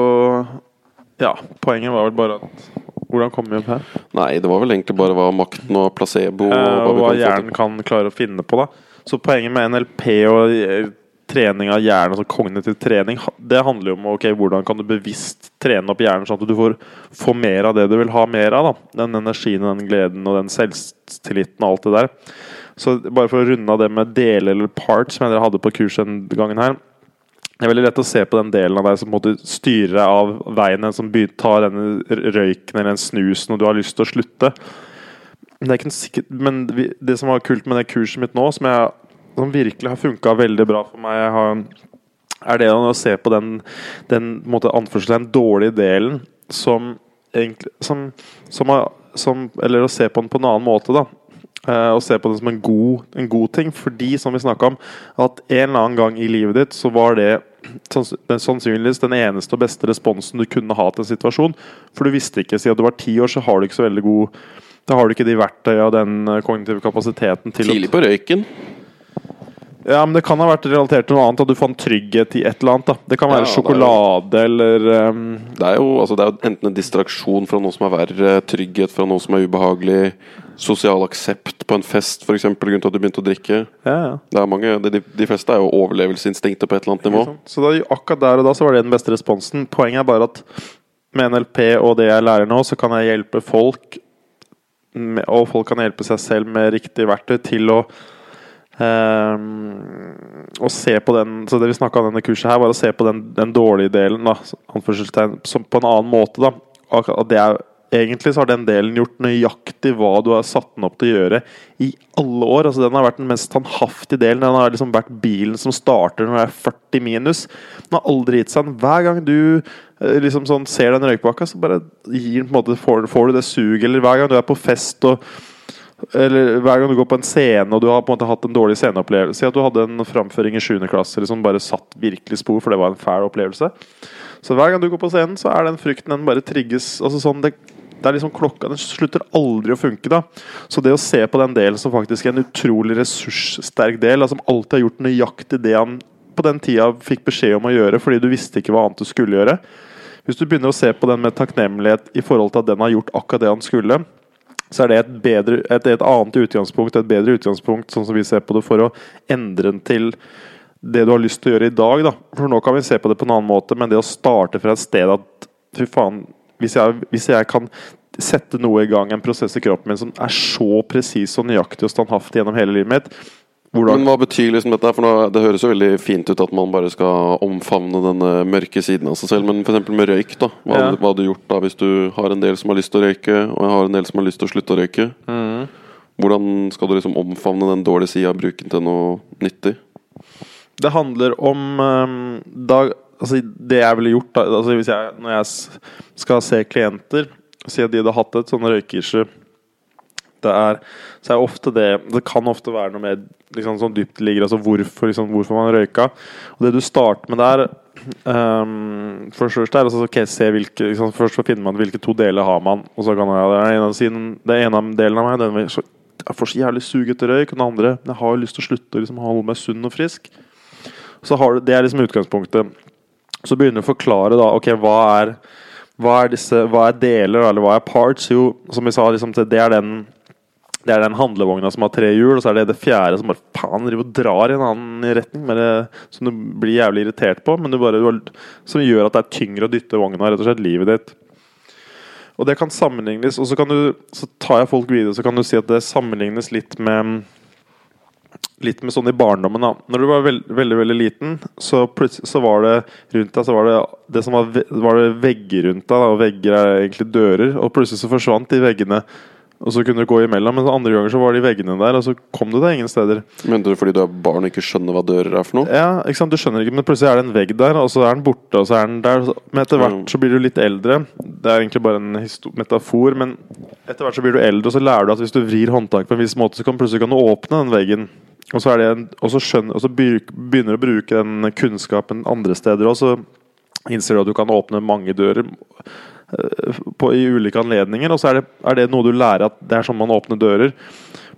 Ja, poenget var vel bare at Hvordan kom vi opp her? Nei, det var vel egentlig bare hva makten og placebo og Eh, hva hva kan hjernen kan klare å finne på. da Så poenget med NLP og eh, trening av hjernen, altså kognitiv trening, det handler jo om ok, hvordan kan du bevisst trene opp hjernen sånn at du får, får mer av det du vil ha mer av. da Den energien, den gleden og den selvtilliten og alt det der. Så bare for å runde av det med del eller part, som jeg hadde på kurset den gangen her. Det er veldig lett å se på den delen av deg som måte styrer deg av veien, den som tar denne røyken eller den snusen, og du har lyst til å slutte. Det er ikke sikkert, men det som var kult med det kurset mitt nå, som, jeg, som virkelig har funka veldig bra for meg, har, er det å se på den, den måte, anførselstegn dårlige delen som som, som, Eller å se på den på en annen måte, da. Uh, og se på det som en god, en god ting. Fordi, som vi snakka om, at en eller annen gang i livet ditt så var det den- sannsynligvis den eneste og beste responsen du kunne ha til en situasjon. For du visste ikke, siden du var ti år, så har du ikke så veldig god Da har du ikke de verktøyene og den eh, kognitive kapasiteten til Tidlig på røyken. Ja, men det kan ha vært relatert til noe annet, at du fant trygghet i et eller annet. da Det kan være Ja, det er jo- sjokolade eller um... Det er, jo, altså det er jo enten en distraksjon fra noe som er verre, trygghet fra noe som er ubehagelig, sosial aksept på en fest, f.eks. grunnen til at du begynte å drikke. Ja, ja. Det er mange, de, de- fleste er jo overlevelseinstinkter på et eller annet nivå. Så da, akkurat der og da så var det den beste responsen. Poenget er bare at med NLP og det jeg lærer nå, så kan jeg hjelpe folk med, Og folk kan hjelpe seg selv med riktig verktøy til å ehm, Å se på den Så det vi snakka om denne kurset her, var å se på den, den dårlige delen, da, som på en annen måte, da. og det er Egentlig så har den delen gjort nøyaktig hva du har satt den opp til å gjøre i alle år. Altså Den har vært den mest standhaftige delen. Den har liksom vært bilen som starter når det er 40 minus. Den har aldri gitt seg. Hver gang du eh, liksom sånn ser den røykbakka, så bare gir den på en måte, får, får du det suget. Eller hver gang du er på fest og eller hver gang du går på en scene og du har på en måte hatt en dårlig sceneopplevelse Si at du hadde en framføring i 7. klasse liksom bare satt virkelig spor, for det var en fæl opplevelse. Så hver gang du går på scenen, så er den frykten den bare trigges. Altså sånn, det, det er liksom klokka Den slutter aldri å funke. da Så det å se på den delen som faktisk er en utrolig ressurssterk del, altså, som alltid har gjort nøyaktig det han på den tida fikk beskjed om å gjøre fordi du visste ikke hva annet du skulle gjøre Hvis du begynner å se på den med takknemlighet i forhold til at den har gjort akkurat det han skulle, så er det et, bedre, et, et annet utgangspunkt, et bedre utgangspunkt, sånn som vi ser på det, for å endre den til det du har lyst til å gjøre i dag. Da. For nå kan vi se på det på en annen måte, men det å starte fra et sted at fy faen, hvis jeg, hvis jeg kan sette noe i gang, en prosess i kroppen min som er så presis og nøyaktig og standhaftig gjennom hele livet mitt hvordan, Men hva betyr liksom dette? For nå, Det høres jo veldig fint ut at man bare skal omfavne den mørke siden av seg selv, men f.eks. med røyk, da. Hva, Ja. hva hadde du gjort da hvis du har en del som har lyst til å røyke, og jeg har en del som har lyst til å slutte å røyke? Mm. Hvordan skal du liksom omfavne den dårlige sida av bruken til noe nyttig? Det handler om ehm, da, altså Det jeg ville gjort da, altså hvis jeg, når jeg skal se klienter Si at de hadde hatt et sånn røykeissue det er, så er ofte det Det kan ofte være noe mer liksom, sånn dypt ligger, altså hvorfor, liksom, hvorfor man røyka. Og det du starter med der um, For først er altså, okay, se hvilke liksom, Først så finner man hvilke to deler har man, og så kan man det en av siden, det en av delen av meg den vil, så, Jeg får så jævlig sug etter røyk, og den andre Jeg har lyst til å slutte å liksom, holde meg sunn og frisk. Så har Det er liksom utgangspunktet. Så begynner du å forklare da, ok, hva er hva er, disse, hva er deler, eller hva er parts? Jo, som vi sa, liksom, det er den det er den handlevogna som har tre hjul, og så er det det fjerde som bare faen driver og drar i en annen retning. Det, som du blir jævlig irritert på, men bare, som gjør at det er tyngre å dytte vogna. Rett og slett livet ditt. Og det kan sammenlignes Og så, kan du, så tar jeg folk videre, så kan du si at det sammenlignes litt med Litt med sånn i barndommen. da Når du var veld, veldig veldig liten, så så var det rundt deg Så var det det som var, var det vegger rundt deg, da, og vegger er egentlig dører. Og plutselig så forsvant de veggene Og så kunne du gå imellom, men andre ganger så var de veggene der, og så kom du deg ingen steder. Mente du fordi du er barn og ikke skjønner hva dører er for noe? Ja, ikke sant, Du skjønner ikke, men plutselig er det en vegg der, og så er den borte, og så er den der. Men etter hvert Mm. så blir du litt eldre. Det er egentlig bare en metafor, men etter hvert så blir du eldre, og så lærer du at hvis du vrir håndtaket på en viss måte, så kan plutselig kan du åpne den veggen. Og så, det en, og så, skjønner, og så begynner du å bruke den kunnskapen andre steder og så innser du at du kan åpne mange dører på, i ulike anledninger. Og så er det, er det noe du lærer at det er sånn man åpner dører.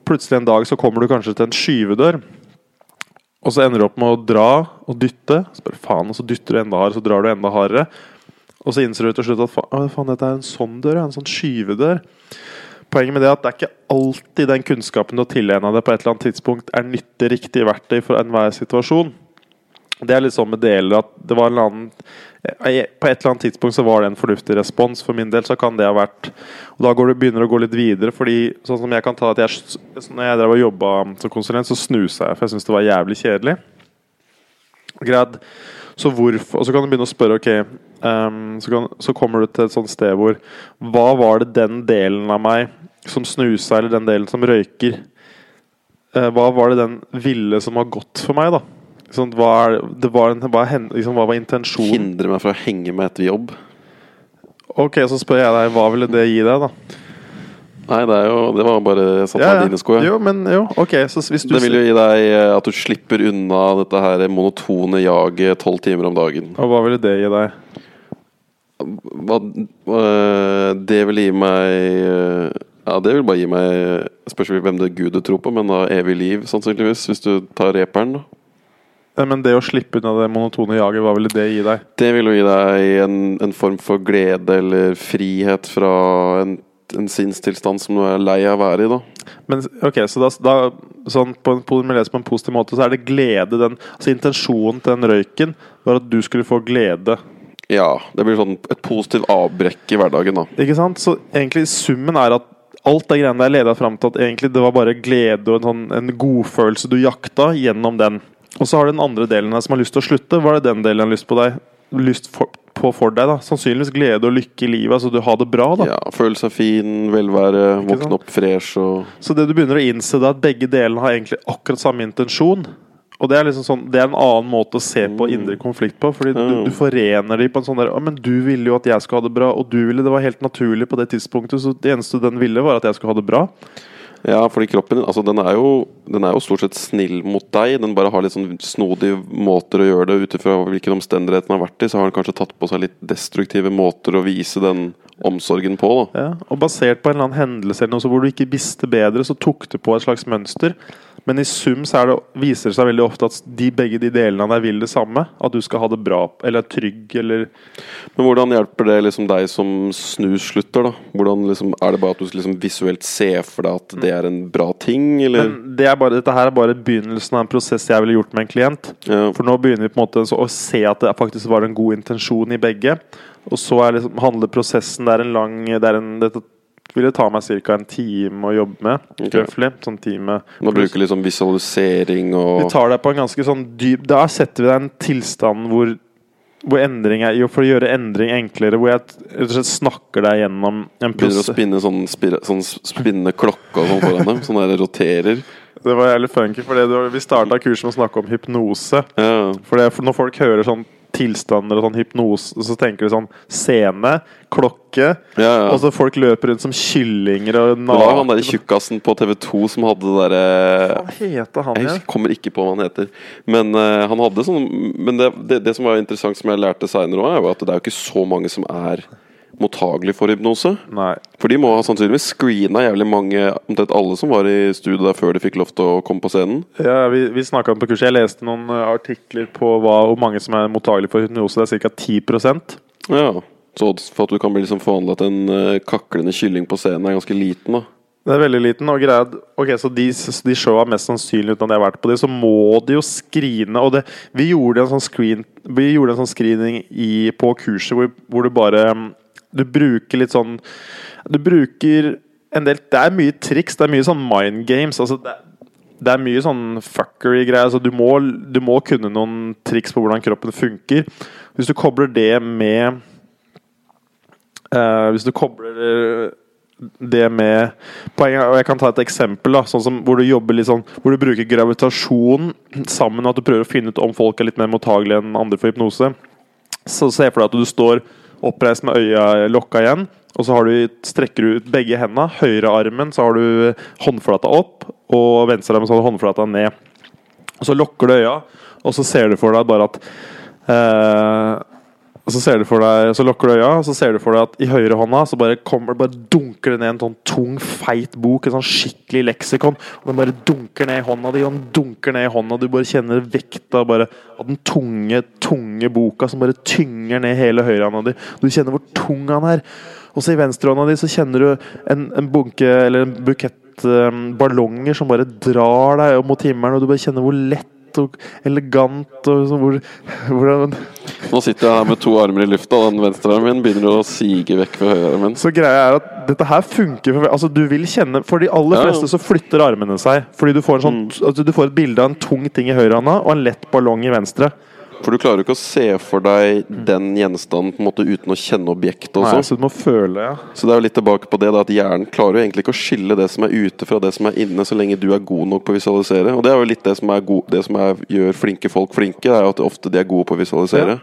Plutselig en dag så kommer du kanskje til en skyvedør. Og så ender du opp med å dra og dytte. Så bare faen, og så dytter du enda hardere, så drar du enda hardere. Og så innser du til slutt at faen, dette er en sånn dør, en sånn skyvedør. Poenget med det er at det er ikke alltid den kunnskapen du har tilegna deg på et eller annet tidspunkt, er nyttig riktig verktøy for enhver situasjon. Det er litt sånn med deler at det var en eller annen eh, På et eller annet tidspunkt så var det en fornuftig respons. For min del så kan det ha vært Og da du, begynner du å gå litt videre, fordi sånn som jeg kan ta at jeg Når jeg drev og jobba som konsulent, så snusa jeg, for jeg syntes det var jævlig kjedelig. Greit. Så hvorfor Og så kan du begynne å spørre, ok um, så, kan, så kommer du til et sånt sted hvor Hva var det den delen av meg som snusa, eller den delen som røyker uh, Hva var det den ville som var godt for meg, da? Sånn, hva, er, det var en, hva, hen- liksom, hva var intensjonen? Hindre meg fra å henge med etter jobb? Ok, så spør jeg deg, hva ville det gi deg, da? Nei, det jo Det var bare Jeg satte meg i dine sko. Jo, men jo, okay, så hvis du Det vil jo gi deg eh, at du slipper unna dette her monotone jaget tolv timer om dagen. Og hva ville det gi deg? Hva, hva Det vil gi meg eh, Ja, det vil bare gi meg Spørs hvem det er Gud du tror på, men da evig liv, sannsynligvis. Hvis du tar reperen, da. Eh, Men det å slippe unna det monotone jaget, hva ville det gi deg? Det vil jo gi deg en, en form for glede eller frihet fra en, en sinnstilstand som du er lei av å være i, da. Men ok, så da, da sånn på en, på, en positiv måte, så er det glede den, Altså intensjonen til den røyken var at du skulle få glede. Ja, det blir sånn et positivt avbrekk i hverdagen, da. Ikke sant? Så egentlig summen er at alt det greiene der leda fram til at egentlig det var bare glede og en, sånn, en godfølelse du jakta gjennom den. Og så har du den andre delen her som har lyst til å slutte. Hva er det den delen har lyst på deg? Lyst for, på for deg, da? Sannsynligvis glede og lykke i livet. Altså du har det bra, da. Ja, Føle seg fin, velvære, våkne opp fresh og Så det du begynner å innse, da, at begge delene har egentlig akkurat samme intensjon. Og det er liksom sånn Det er en annen måte å se på indre konflikt på. Fordi du, Mm. du forener de på en sånn der men du ville jo at jeg skulle ha det bra, og du ville Det var helt naturlig på det tidspunktet, så det eneste den ville, var at jeg skulle ha det bra. Ja, fordi kroppen din altså, den, er jo, den er jo stort sett snill mot deg. Den bare har litt sånn snodige måter å gjøre det ut ifra hvilken omstendighet den har vært i. Så har den kanskje tatt på seg litt destruktive måter å vise den omsorgen på. da Ja, og basert på en eller annen hendelse eller noe hvor du ikke visste bedre, så tok du på et slags mønster. Men i sum så det, viser det seg veldig ofte at de, begge de delene av deg vil det samme. At du skal ha det bra, eller er trygg, eller Men hvordan hjelper det liksom deg som snuslutter, da? Hvordan liksom, Er det bare at du liksom visuelt ser for deg at det er en bra ting, eller? Men det er bare, dette her er bare begynnelsen av en prosess jeg ville gjort med en klient. ja. For nå begynner vi på en måte så å se at det faktisk var en god intensjon i begge. Og så er liksom, handler prosessen Det er en lang det er en, Dette vil det ta meg ca. en time å jobbe med. Okay. Roughly. Sånn time Man bruker liksom visualisering Vi tar deg på en ganske sånn dyp Da setter vi deg i en tilstand hvor hvor endring er, For å gjøre endring enklere, hvor jeg rett og slett snakker deg gjennom en Begynner å spinne sånn, spire, sånn spinnende klokke og sånn foran dem. Sånn der roterer. Det var jævlig funky, for vi starta kurset med å snakke om hypnose. Ja. For Når folk hører sånn tilstander og sånn hypnose, så tenker du sånn scene, klokke Ja, ja. Og så folk løper rundt som kyllinger og Det var han derre der tjukkasen på TV2 som hadde det derre Hva heter han Jeg kommer ikke på hva han heter. Men uh, han hadde sånn Men det, det, det som var interessant, som jeg lærte seinere òg, er jo at det er jo ikke så mange som er mottagelig for hypnose. Nei. For de må ha sannsynligvis screena jævlig mange, omtrent alle som var i studio der før de fikk lov til å komme på scenen. Ja, vi, vi snakket om på kurset. Jeg leste noen eh, artikler på hva, hvor mange som er mottagelige for hypnose. Det er ca. 10 Ja, Så for at du kan bli liksom forvandla til en eh, kaklende kylling på scenen, er ganske liten, da. Det er veldig liten. og greia Ok, Så de, de showa mest sannsynlig uten at jeg har vært på de, så må de jo screene. Og det, vi gjorde en sånn screen Vi gjorde en sånn screening i, på kurset hvor, hvor du bare mm, Du bruker litt sånn Du bruker en del Det er mye triks. Det er mye sånn mind games. Altså det, det er mye sånn fuckery-greier. Altså du, du må kunne noen triks på hvordan kroppen funker. Hvis du kobler det med uh, Hvis du kobler eh, det med poenget, og Jeg kan ta et eksempel. da, sånn som Hvor du jobber litt sånn Hvor du bruker gravitasjon sammen, og at du prøver å finne ut om folk er litt mer mottagelige enn andre for hypnose. Så se for deg at du står oppreist med øya lokka igjen, og så du, strekker du ut begge hendene. Høyre armen så har du håndflata opp, og venstre armen så har du håndflata ned. Og Så lukker du øya, og så ser du for deg bare at eh, og så ser du for deg, så lukker du øya, og så ser du for deg at i høyre hånda så bare kommer bare dunker det ned en sånn tung, feit bok, en sånn skikkelig leksikon. Og den bare dunker ned i hånda di, og den dunker ned i hånda. Du bare kjenner vekta bare av den tunge, tunge boka som bare tynger ned hele høyrehånda di. Du kjenner hvor tung han er. Og så i venstrehånda di så kjenner du en, en bunke, eller en bukett um, ballonger som bare drar deg mot himmelen, og du bare kjenner hvor lett og elegant og så hvor, hvordan Nå sitter jeg her med to armer i lufta, og den venstre armen min begynner å sige vekk fra høyrearmen. Så greia er at dette her funker for, Altså du vil kjenne For de aller Ja, fleste så flytter armene seg. Fordi du får, sånn, Mm. altså, du får et bilde av en tung ting i høyrehånda og en lett ballong i venstre. For du klarer jo ikke å se for deg den gjenstanden på en måte uten å kjenne objektet Nei, også. så du må føle, ja. Så det er jo litt tilbake på det da, at hjernen klarer jo egentlig ikke å skille det som er ute fra det som er inne, så lenge du er god nok på å visualisere. Og det er jo litt det som, god, det som er, gjør flinke folk flinke, det er jo at ofte de er gode på å visualisere.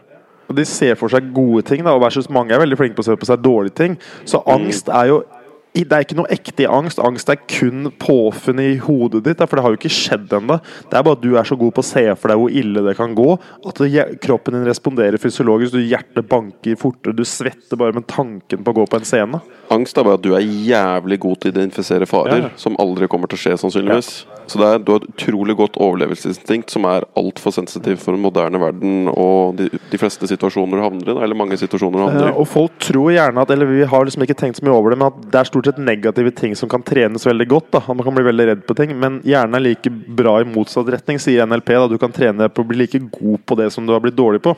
Og De ser for seg gode ting, da, og versus mange er veldig flinke på å se på seg dårlige ting. Så Mm. angst er jo Det er ikke noe ekte i angst. Angst er kun påfunnet i hodet ditt. For det har jo ikke skjedd ennå. Det er bare at du er så god på å se for deg hvor ille det kan gå, at kroppen din responderer fysiologisk. Du Hjertet banker fortere, du svetter bare med tanken på å gå på en scene. Angst er bare at du er jævlig god til å identifisere farer, Ja, ja. som aldri kommer til å skje, sannsynligvis. Så det er, du har et utrolig godt overlevelsesinstinkt som er altfor sensitiv for den moderne verden og de, de fleste situasjoner du havner i, eller mange situasjoner du havner Eh, i. og folk tror gjerne at Eller vi har liksom ikke tenkt så mye over det, men at det er stort sett negative ting som kan trenes veldig godt. da, Man kan bli veldig redd på ting, men hjernen er like bra i motsatt retning, sier NLP. da, Du kan trene deg på å bli like god på det som du har blitt dårlig på.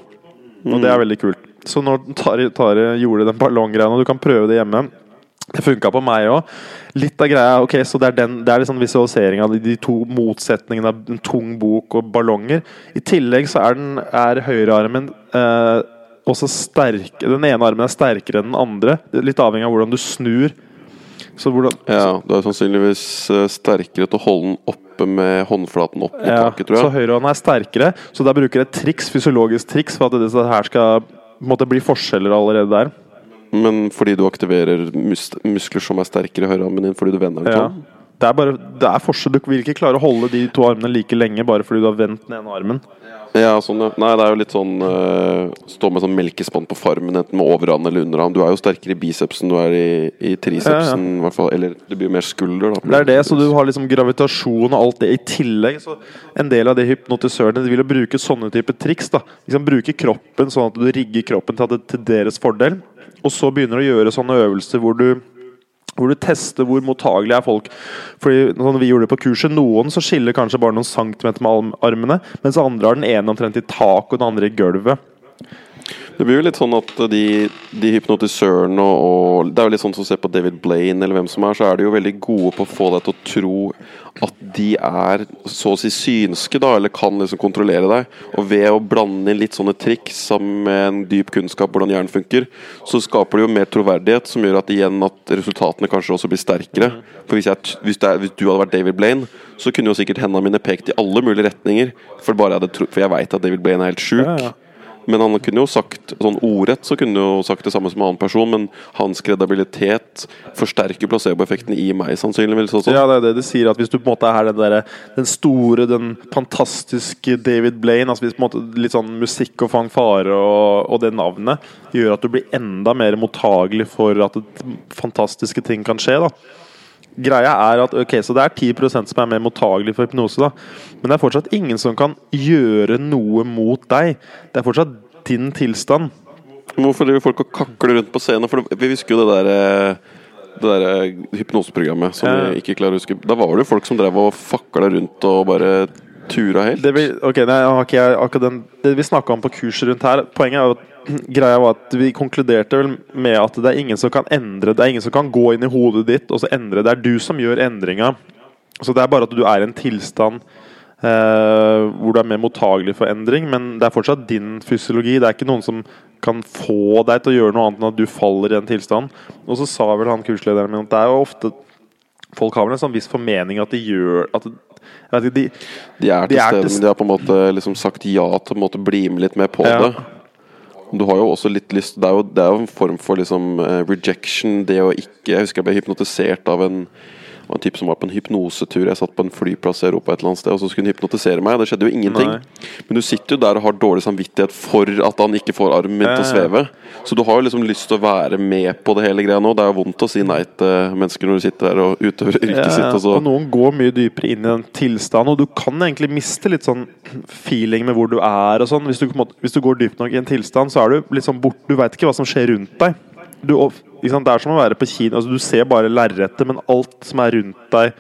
Og det er veldig kult. Så når Tari, Tari gjorde den ballonggreia, og du kan prøve det hjemme det funka på meg òg. Litt av greia ok, så Det er, den, det er liksom visualisering av de, to motsetningene av en tung bok og ballonger. I tillegg så er, den, er høyrearmen eh, også sterk Den ene armen er sterkere enn den andre. Litt avhengig av hvordan du snur. Så hvordan Ja, du er sannsynligvis eh, sterkere til å holde den oppe med håndflaten opp mot ja, taket, tror jeg. Så høyrehånda er sterkere. Så der bruker jeg et triks, fysiologisk triks for at det her skal måtte bli forskjeller allerede der. Men fordi du aktiverer mus muskler som er sterkere i høyrearmen din fordi du vender den Ja. sånn. Det er bare, det er forskjell. Du vil ikke klare å holde de to armene like lenge bare fordi du har vendt den ene armen. Ja, sånn, ja. Nei, det er jo litt sånn uh, Stå med sånn melkespann på farmen, enten med overarm eller underarm. Du er jo sterkere i bicepsen du er i, i tricepsen, ja, ja. Eller det blir jo mer skulder, da. Det er det, så du har liksom gravitasjon og alt det i tillegg. Så en del av de hypnotisørene de vil jo bruke sånne type triks. da liksom Bruke kroppen sånn at du rigger kroppen til, at det, til deres fordel. Og så begynner du å gjøre sånne øvelser hvor du hvor du tester hvor mottagelige er folk. Fordi sånn vi gjorde det på kurset Noen så skiller kanskje bare noen centimeter med armene, mens andre har den ene omtrent i taket og den andre i gulvet. Det blir jo litt sånn at de, de hypnotisørene og, Det er jo litt sånn som å se på David Blaine eller hvem som er, så er de jo veldig gode på å få deg til å tro at de er så å si synske, da, eller kan liksom kontrollere deg. Og ved å blande inn litt sånne triks sammen med en dyp kunnskap hvordan hjernen funker, så skaper det jo mer troverdighet, som gjør at igjen at resultatene kanskje også blir sterkere. For hvis, jeg, hvis, det hvis du hadde vært David Blaine, så kunne jo sikkert hendene mine pekt i alle mulige retninger. For, bare jeg, hadde for jeg veit at David Blaine er helt sjuk. Ja, ja. Men han kunne jo sagt sånn ordrett så kunne jo sagt det samme som en annen person, men hans kredibilitet forsterker placeboeffekten i meg, sannsynligvis også. Ja, det er det de sier, at hvis du på en måte er den, der, den store, den fantastiske David Blaine altså hvis på en måte litt sånn musikk og fanfare og, og det navnet gjør at du blir enda mer mottagelig for at fantastiske ting kan skje. da Greia er at ok, så det er 10% som er mer mottagelig for hypnose, da men det er fortsatt ingen som kan gjøre noe mot deg. Det er fortsatt din tilstand. Hvorfor driver folk og kakler rundt på scenen? For vi husker jo det der eh, det der eh, hypnoseprogrammet som vi ikke klarer å huske. Da var det jo folk som drev og fakla rundt og bare tura helt. Det vi, ok, nei, akkurat den, det vi snakka om på kurset rundt her Poenget er at greia var at vi konkluderte vel med at det er ingen som kan endre Det er ingen som kan gå inn i hodet ditt og så endre. Det er du som gjør endringa. Så det er bare at du er i en tilstand Eh, hvor du er mer mottagelig for endring, men det er fortsatt din fysiologi. Det er ikke noen som kan få deg til å gjøre noe annet enn at du faller i den tilstanden. Og så sa vel han kurslederen min at det er jo ofte Folk har vel en sånn viss formening at de gjør at ikke, de, De er til De stede, men de har på en måte liksom sagt ja til å bli med litt mer på Ja. det. Du har jo også litt lyst Det er jo, det er jo en form for liksom eh, rejection, det å ikke Jeg husker jeg ble hypnotisert av en av en type som var på en hypnosetur. Jeg satt på en flyplass i Europa et eller annet sted, og så skulle hun hypnotisere meg. Det skjedde jo ingenting. Nei. Men du sitter jo der og har dårlig samvittighet for at han ikke får armen min til å sveve. Så du har jo liksom lyst til å være med på det hele greia nå. Det er jo vondt å si nei til mennesker når du sitter der og utøver yrket Ja, sitt. Og så. og noen går mye dypere inn i den tilstanden, og du kan egentlig miste litt sånn feeling med hvor du er og sånn. Hvis du, hvis du går dypt nok i en tilstand, så er du litt sånn bort Du veit ikke hva som skjer rundt deg. Du, sant? Det er som å være på kino. Altså, du ser bare lerretet, men alt som er rundt deg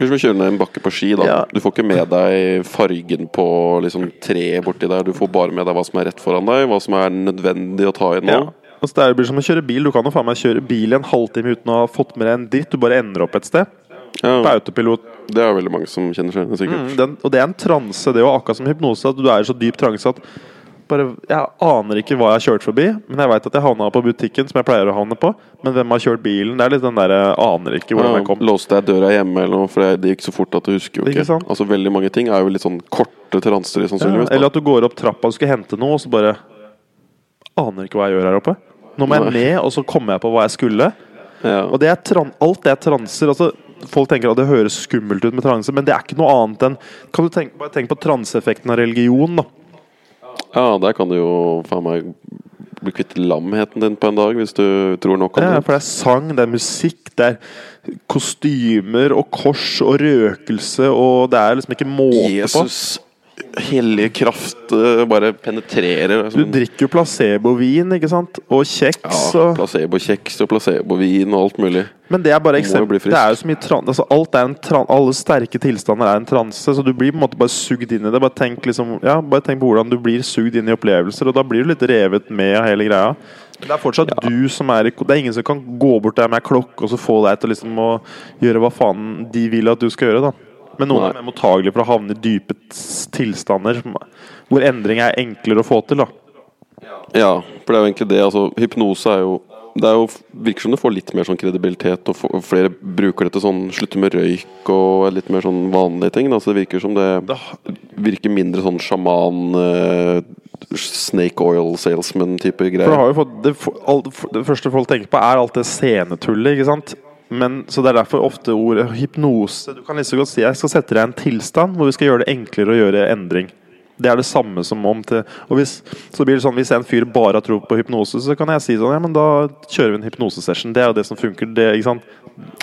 Det er som å kjøre ned en bakke på ski. da Ja. Du får ikke med deg fargen på liksom, treet borti der. Du får bare med deg hva som er rett foran deg, hva som er nødvendig å ta inn nå. Ja. Altså, det blir som å kjøre bil. Du kan jo faen meg kjøre bil i en halvtime uten å ha fått med deg en dritt. Du bare ender opp et sted. På autopilot. det er veldig mange som kjenner seg igjen, sikkert. Mm, den, og det er en transe, det òg. Akkurat som hypnose. At du er i så dyp transe at bare, Jeg aner ikke hva jeg har kjørt forbi, men jeg veit at jeg havna på butikken, som jeg pleier å havne på. Men hvem har kjørt bilen? Det er litt den der, jeg Aner ikke hvordan jeg kom. låste jeg døra hjemme eller noe, for det gikk så fort at du husker jo Ikke ikke. Altså Veldig mange ting er jo litt sånn korte transer, sannsynligvis. Ja, eller at du går opp trappa og skal hente noe, og så bare Aner ikke hva jeg gjør her oppe. Nå må jeg ned, og så kommer jeg på hva jeg skulle. Ja. Og det er alt det er transer. Altså, folk tenker at det høres skummelt ut med transe, men det er ikke noe annet enn Kan du tenke, bare tenke på transeeffekten av religion, da. Ja, der kan du jo faen meg bli kvitt lamheten din på en dag, hvis du tror nok om det. Ja, for det er sang, det er musikk, det er kostymer og kors og røkelse, og det er liksom ikke måte på. Jesus hellige kraft eh, bare penetrerer. Du Sånn, drikker jo placebovin, ikke sant? Og kjeks ja, og Placebokjeks og placebovin og alt mulig. Men det er bare eksempel. Det er jo så mye tran altså, alt er en tran Alle sterke tilstander er en transe, så du blir på en måte bare sugd inn i det. Bare tenk, liksom, ja, bare tenk på hvordan du blir sugd inn i opplevelser, og da blir du litt revet med av hele greia. Det er fortsatt du som er i Det er ingen som kan gå bort der med ei klokke og så få deg til liksom å gjøre hva faen de vil at du skal gjøre, da. Men noen Nei. er mer mottagelige for å havne i dype tilstander hvor endring er enklere å få til, da. Ja, for det er jo egentlig det. Altså, hypnose er jo det er jo, virker som det får litt mer sånn kredibilitet, og flere bruker det til sånn slutte med røyk og litt mer sånn vanlige ting. Så det virker som det virker mindre sånn sjaman, eh, snake oil salesman-type For det greier. har jo fått det, det første folk tenker på, er alt det scenetullet, ikke sant? Men, så det er derfor ofte ordet hypnose Du kan liksom godt si jeg skal sette deg i en tilstand hvor vi skal gjøre det enklere å gjøre endring. Det er det samme som om til Og hvis, så blir det sånn, hvis en fyr bare har tro på hypnose, så kan jeg si sånn Ja, men da kjører vi en hypnosesession. Det er jo det som funker. Det, ikke sant?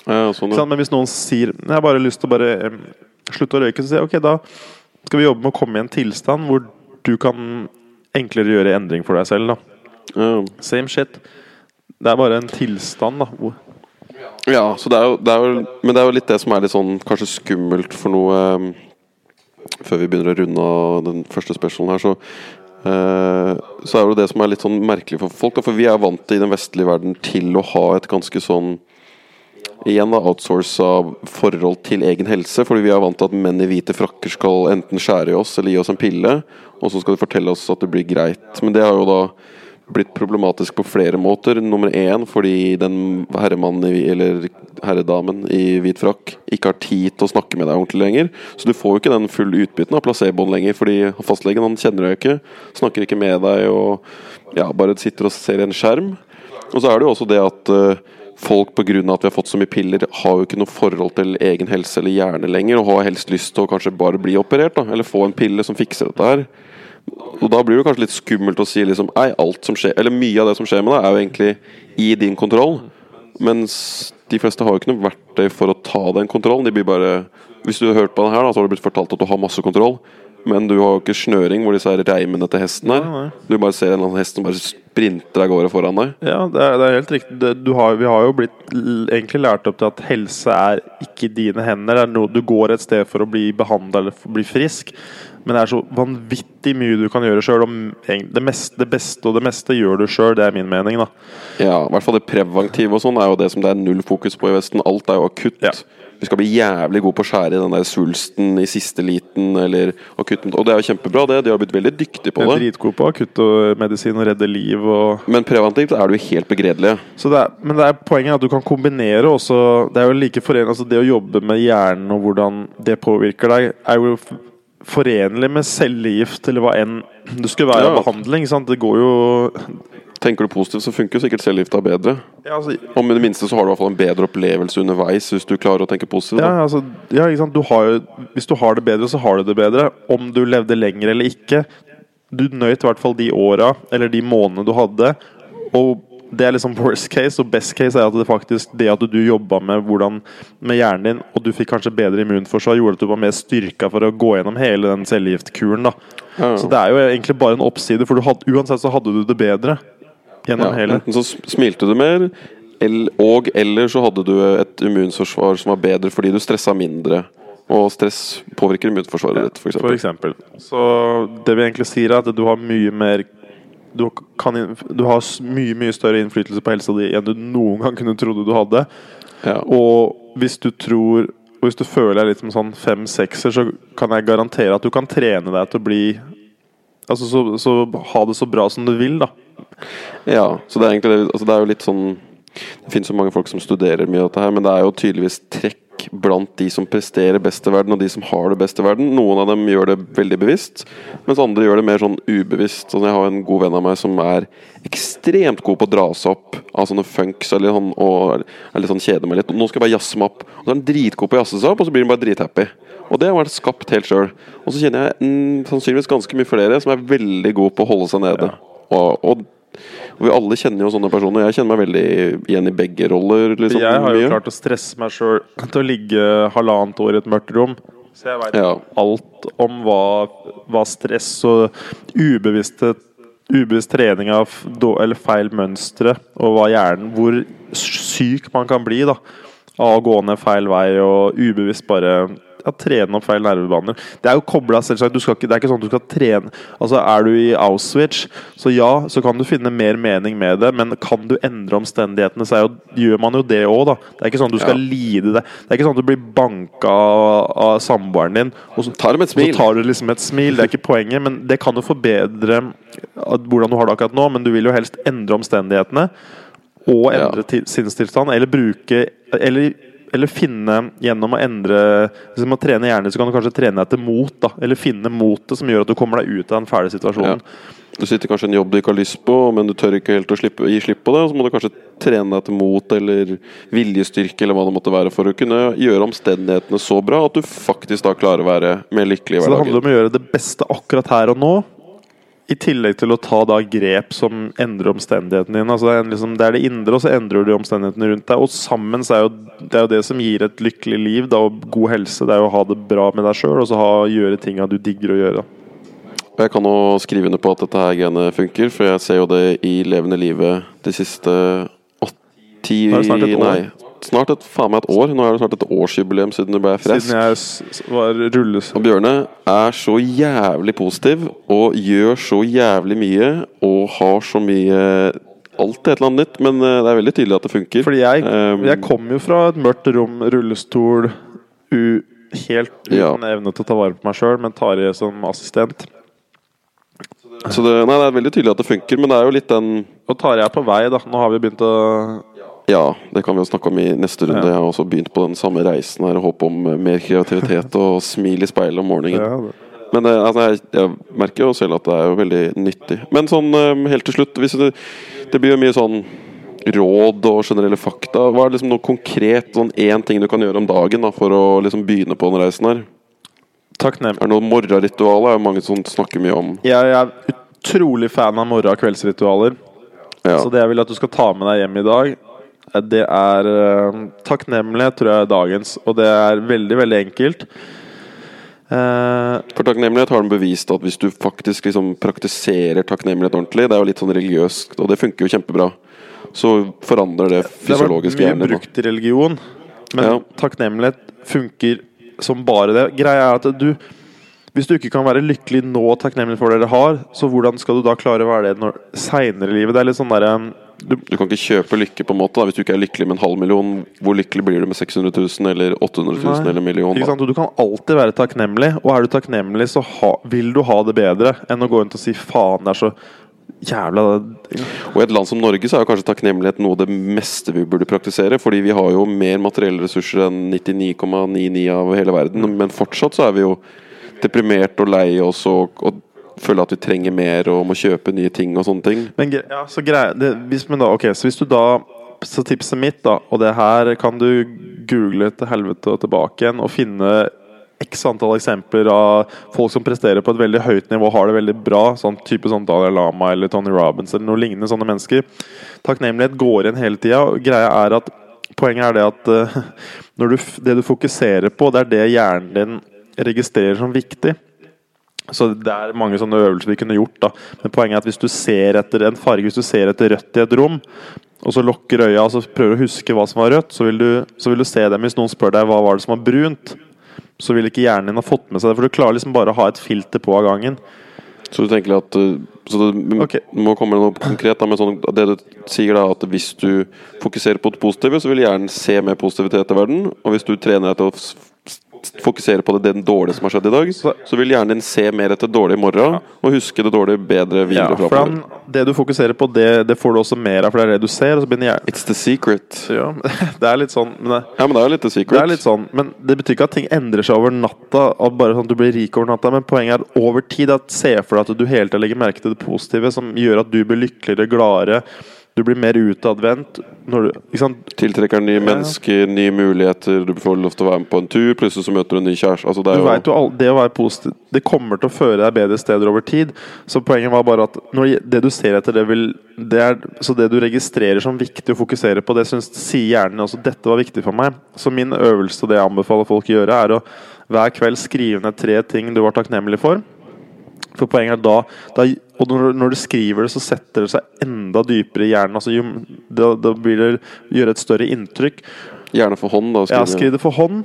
Ja, sånn, ja. Men hvis noen sier Jeg har bare lyst til å bare um, slutte å røyke, så sier jeg ok, da skal vi jobbe med å komme i en tilstand hvor du kan enklere gjøre endring for deg selv. da Ja. Same shit. Det er bare en tilstand, da. Ja, det er, jo, det er jo Men det er jo litt det som er litt sånn kanskje skummelt for noe um, Før vi begynner å runde av den første spesialen her, så uh, Så er jo det som er litt sånn merkelig for folk. Da, for vi er vant i den vestlige verden til å ha et ganske sånn Igjen da, outsourca forhold til egen helse. Fordi vi er vant til at menn i hvite frakker skal enten skjære i oss eller gi oss en pille. Og så skal de fortelle oss at det blir greit. Men det har jo da blitt problematisk på flere måter. Nummer én fordi den herremannen eller herredamen i hvit frakk ikke har tid til å snakke med deg ordentlig lenger. Så du får jo ikke den fulle utbytten av placeboen lenger, fordi fastlegen han kjenner deg ikke, snakker ikke med deg og ja, bare sitter og ser i en skjerm. Og så er det jo også det at eh, folk pga. at vi har fått så mye piller, har jo ikke noe forhold til egen helse eller hjerne lenger, og har helst lyst til å kanskje bare bli operert, da, eller få en pille som fikser dette her. Og da blir det kanskje litt skummelt å si liksom Nei, alt som skjer Eller mye av det som skjer med deg, er jo egentlig i din kontroll. Mens de fleste har jo ikke noe verktøy for å ta den kontrollen. De blir bare Hvis du har hørt på den her, da, så har du blitt fortalt at du har masse kontroll. Men du har jo ikke snøring hvor disse reimene til hesten er. Du bare ser en eller annen hest som bare sprinter av gårde foran deg. Ja, det er, det er helt riktig. Du har, vi har jo blitt egentlig lært opp til at helse er ikke dine hender. Det er noe, du går et sted for å bli behandla eller bli frisk. Men det er så vanvittig mye du kan gjøre sjøl. Det, meste- det beste og det meste gjør du sjøl, det er min mening. da Ja, i hvert fall det preventive og sånn er jo det som det er null fokus på i Vesten. Alt er jo akutt. Ja. vi skal bli jævlig gode på å skjære i den der svulsten i siste liten, eller akutten. Og det er jo kjempebra, det. De har blitt veldig dyktige på Jeg er det. dritgod på akuttmedisin og redde liv og Men preventivt er du helt begredelig. Så det er, men det er poenget er at du kan kombinere også Det er jo like forenlig altså Det å jobbe med hjernen og hvordan det påvirker deg, er jo forenlig med cellegift eller hva enn det skulle være av Ja. behandling. Sant? Det går jo Tenker du positivt, så funker jo sikkert cellegifta bedre. ja, altså, Og med det minste så har du i hvert fall en bedre opplevelse underveis, hvis du klarer å tenke positivt. ja, altså, ja, ikke sant? Du har hvis du har det bedre, så har du det bedre. Om du levde lenger eller ikke. Du nøyt i hvert fall de åra eller de månedene du hadde. Og det er liksom worst case, og best case er at det faktisk det at du jobba med hvordan med hjernen din, og du fikk kanskje bedre immunforsvar, gjorde at du var mer styrka for å gå gjennom hele den cellegiftkuren. da. Ja. Så det er jo egentlig bare en oppside, for du hadde, uansett så hadde du det bedre gjennom Ja, hele. enten så smilte du mer, og eller så hadde du et immunforsvar som var bedre fordi du stressa mindre. Og stress påvirker immunforsvaret ditt, f.eks. Så det vi egentlig sier, er at du har mye mer du, kan, du har mye mye større innflytelse på helsa di enn du noen gang kunne trodde du hadde. Ja. Og hvis du tror og Hvis du føler deg litt som sånn fem-sekser, så kan jeg garantere at du kan trene deg til å bli Altså så, så ha det så bra som du vil, da. ja. Så det er egentlig altså det er jo litt sånn Det finnes jo mange folk som studerer mye av dette her, men det er jo tydeligvis trekk blant de som presterer best i verden, og de som har det best i verden. Noen av dem gjør det veldig bevisst, mens andre gjør det mer sånn ubevisst. Sånn, jeg har en god venn av meg som er ekstremt god på å dra seg opp av sånne funks eller sånn, og er litt sånn kjeder meg litt. Nå skal jeg bare jazze meg opp. Og så er han dritgod på å jazze seg opp, og så blir han bare drithappy. Og det har vært skapt helt sjøl. Og så kjenner jeg mm, sannsynligvis ganske mye flere som er veldig gode på å holde seg nede. Og, og, og vi alle kjenner jo sånne personer. Jeg kjenner meg veldig igjen i begge roller. Liksom, Jeg har jo mye. klart å stresse meg sjøl til å ligge halvannet år i et mørkt rom. Så jeg veit Ja. alt om hva, hva stress og ubevisste Ubevisst trening av eller feil mønstre, og hva hjernen Hvor syk man kan bli da av å gå ned feil vei og ubevisst bare ja, trene opp feil nervebaner. Det er jo kobla, selvsagt. Du skal ikke, det er ikke sånn at du skal trene Altså, Er du i Auschwitz, så ja, så kan du finne mer mening med det, men kan du endre omstendighetene, så jo, gjør man jo det òg, da. Det er ikke sånn at du skal Ja. lide det. Det er ikke sånn at du blir banka av, samboeren din, og så, tar, et så tar du liksom et smil. Det er ikke poenget, men det kan jo forbedre hvordan du har det akkurat nå, men du vil jo helst endre omstendighetene og endre ja. sinnstilstand, eller bruke Eller, eller finne gjennom å endre Hvis du må trene hjernen, så kan du kanskje trene deg til mot, da. Eller finne motet som gjør at du kommer deg ut av den fæle situasjonen. Du sitter kanskje i en jobb du ikke har lyst på, men du tør ikke helt å slippe, gi slipp på det. Så må du kanskje trene deg til mot eller viljestyrke eller hva det måtte være, for å kunne gjøre omstendighetene så bra at du faktisk da klarer å være mer lykkelig i Så det handler om å gjøre det beste akkurat her og nå. I tillegg til å ta da grep som endrer omstendighetene dine. Altså det, er liksom, det er det indre, og så endrer du omstendighetene rundt deg. Og sammen så er jo det, er jo det som gir et lykkelig liv da, og god helse. Det er jo å ha det bra med deg sjøl, og så ha, gjøre tinga du digger å gjøre. Jeg kan jo skrive under på at dette her genet funker, for jeg ser jo det i levende livet de siste åtti Nei snart et år. Snart et, faen meg et år. Nå er det snart et årsjubileum siden du ble frisk. Siden jeg var rulles... Og Bjørne er så jævlig positiv og gjør så jævlig mye og har så mye Alltid et eller annet nytt, men eh, det er veldig tydelig at det funker. Fordi jeg, Um, jeg kom jo fra et mørkt rom, rullestol, u, helt uten Ja. evne til å ta vare på meg sjøl, tar Tarjei som assistent. Så det, nei, det er veldig tydelig at det funker, men det er jo litt den Og Tarjei er på vei, da. Nå har vi begynt å Ja, det kan vi jo snakke om i neste runde. Jeg har også begynt på den samme reisen her håp om mer kreativitet og smil i speilet om morgenen. det- Men eh, altså, jeg, jeg merker jo selv at det er jo veldig nyttig. Men sånn eh, helt til slutt det, det blir jo mye sånn råd og generelle fakta. Hva er liksom noe konkret, sånn én ting du kan gjøre om dagen da, for å liksom begynne på den reisen her? Takknemlig. Er det noe morgenritual? Er jo mange som snakker mye om. Jeg er utrolig fan av morgen- og kveldsritualer. Ja. Så det jeg vil at du skal ta med deg hjem i dag, det er eh, takknemlighet, tror jeg er dagens. Og det er veldig, veldig enkelt. Eh, For takknemlighet har de bevist at hvis du faktisk liksom praktiserer takknemlighet ordentlig, det er jo litt sånn religiøst, og det funker jo kjempebra, så forandrer det det har vært fysiologisk mye brukt i religion, men Ja. takknemlighet funker som bare det. Greia er at du Hvis du ikke kan være lykkelig nå og takknemlig for det dere har, så hvordan skal du da klare å være det når seinere i livet? Det er litt sånn der, du, Du kan ikke kjøpe lykke på en måte da. Hvis du ikke er lykkelig med en halv million, hvor lykkelig blir du med 600 000 eller 800 000 Nei. eller en million? ikke Da? Du kan alltid være takknemlig, og er du takknemlig, så ha, vil du ha det bedre enn å gå rundt og si 'faen, det er så jævla Og i et land som Norge så er jo kanskje takknemlighet noe av det meste vi burde praktisere. Fordi vi har jo mer materielle ressurser enn 99,99 av hele verden. Men fortsatt så er vi jo deprimert og lei oss og, og føler at vi trenger mer og må kjøpe nye ting og sånne ting. Men ja, så grei, det, hvis, da, okay, så hvis du da Så tipset mitt, da, og det her kan du google til helvete og tilbake igjen og finne x antall eksempler av folk som presterer på et veldig høyt nivå, har det veldig bra. Sånn type sånn Dalai Lama eller Tony Robins eller noe lignende sånne mennesker. Takknemlighet går igjen hele tida. Greia er at Poenget er det at når du, det du fokuserer på, det er det hjernen din registrerer som viktig. Så det er mange sånne øvelser vi kunne gjort. da Men poenget er at hvis du ser etter en farge, hvis du ser etter rødt i et rom, og så lukker øya og så prøver å huske hva som var rødt, så vil, du, så vil du se dem hvis noen spør deg hva var det som var brunt. Så vil ikke hjernen din ha fått med seg det, for du klarer liksom bare å ha et filter på av gangen. Så du tenker at uh, Så det okay. må komme noe konkret. Da, med sånn, det du sier da, at hvis du fokuserer på det positive, så vil hjernen se mer positivitet i verden. Og hvis du trener deg til å fokusere på det, det dårlige som har skjedd i dag, Så- vil hjernen din se mer etter dårlig i morgen, og huske det dårlige bedre Ja, for det du fokuserer på, det, det får du også mer av, for det er det du ser. It's the secret. ja, Det er litt sånn men det, Ja, men det er litt the Det er litt sånn, men det betyr ikke at ting endrer seg over natta. At bare sånn at du blir rik over natta Men poenget er at over tid at se for deg at du hele tiden legger merke til det positive, som gjør at du blir lykkeligere, gladere. Du blir mer utadvendt. Tiltrekker nye mennesker, nye muligheter, du får lov til å være med på en tur, plutselig så møter du en ny kjæreste. Altså, det jo jo, all- det å være positiv Det kommer til å føre deg bedre steder over tid. Så poenget var bare at når det du ser etter, det vil det er, Så det du registrerer som viktig å fokusere på, det synes, sier hjernen også dette var viktig for meg. Så min øvelse og det jeg anbefaler folk å gjøre, er å hver kveld skrive ned tre ting du var takknemlig for. For poenget er da, da Og når, når du skriver det, så setter det seg enda dypere i hjernen. Altså, jo, da, da blir det gjøre et større inntrykk. gjerne for hånd. da Ja, skriv det for hånd.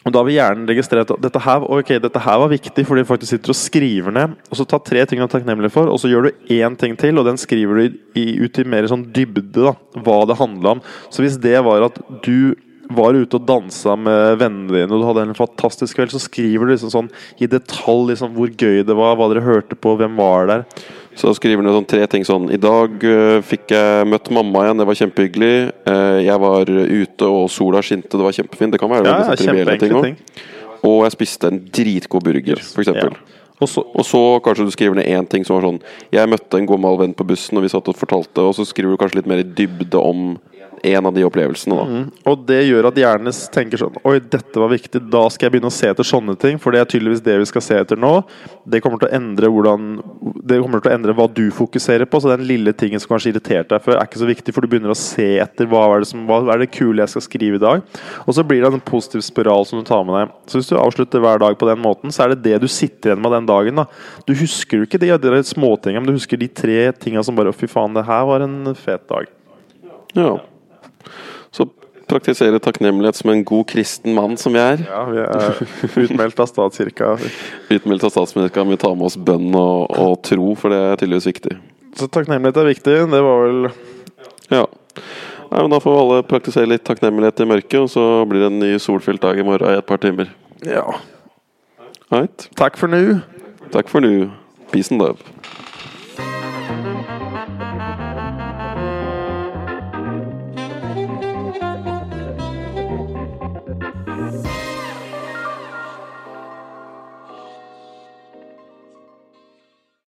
Og da vil hjernen registrere at dette her, okay, dette her var viktig, fordi du faktisk sitter og skriver ned. Og så ta tre ting du er takknemlig for, og så gjør du én ting til, og den skriver du i, i, ut i mer sånn dybde, da, hva det handla om. Så hvis det var at du var ute og dansa med vennene dine, og du hadde en fantastisk kveld, så skriver du liksom sånn i detalj liksom hvor gøy det var, hva dere hørte på, hvem var der. Så skriver du sånn tre ting sånn I dag uh, fikk jeg møtt mamma igjen, det var kjempehyggelig. Uh, jeg var ute, og sola skinte, det var kjempefint. Det kan være Ja, veldig sånn trivielle ting òg. Og jeg spiste en dritgod burger, eksempel. Ja. Og så, Og så kanskje du skriver ned én ting som var sånn Jeg møtte en gammel venn på bussen, og vi satt og fortalte, og så skriver du kanskje litt mer i dybde om en av de opplevelsene, da. Og det gjør at hjernen tenker sånn Oi, dette var viktig, da skal jeg begynne å se etter sånne ting. For det er tydeligvis det vi skal se etter nå. Det kommer til å endre hvordan Det kommer til å endre hva du fokuserer på. Så den lille tingen som kanskje irriterte deg før, er ikke så viktig, for du begynner å se etter hva er det, som, hva er det kule jeg skal skrive i dag. Og så blir det en positiv spiral som du tar med deg. Så hvis du avslutter hver dag på den måten, så er det det du sitter igjen med den dagen. da Du husker jo ikke de, de småtingene, men du husker de tre tinga som bare Å, Fy faen, det her var en fet dag. Ja. Så praktisere takknemlighet som en god kristen mann som vi er. Ja, vi er utmeldt av statskirka. Utmeldt av statskirka, men vi tar med oss bønn og, og tro, for det er tydeligvis viktig. Så takknemlighet er viktig. Det var vel Ja. Nei, men Da får alle praktisere litt takknemlighet i mørket, og så blir det en ny solfylt dag i morgen i et par timer. Ja. Right. Takk for nå. Takk for nå. Peace and love.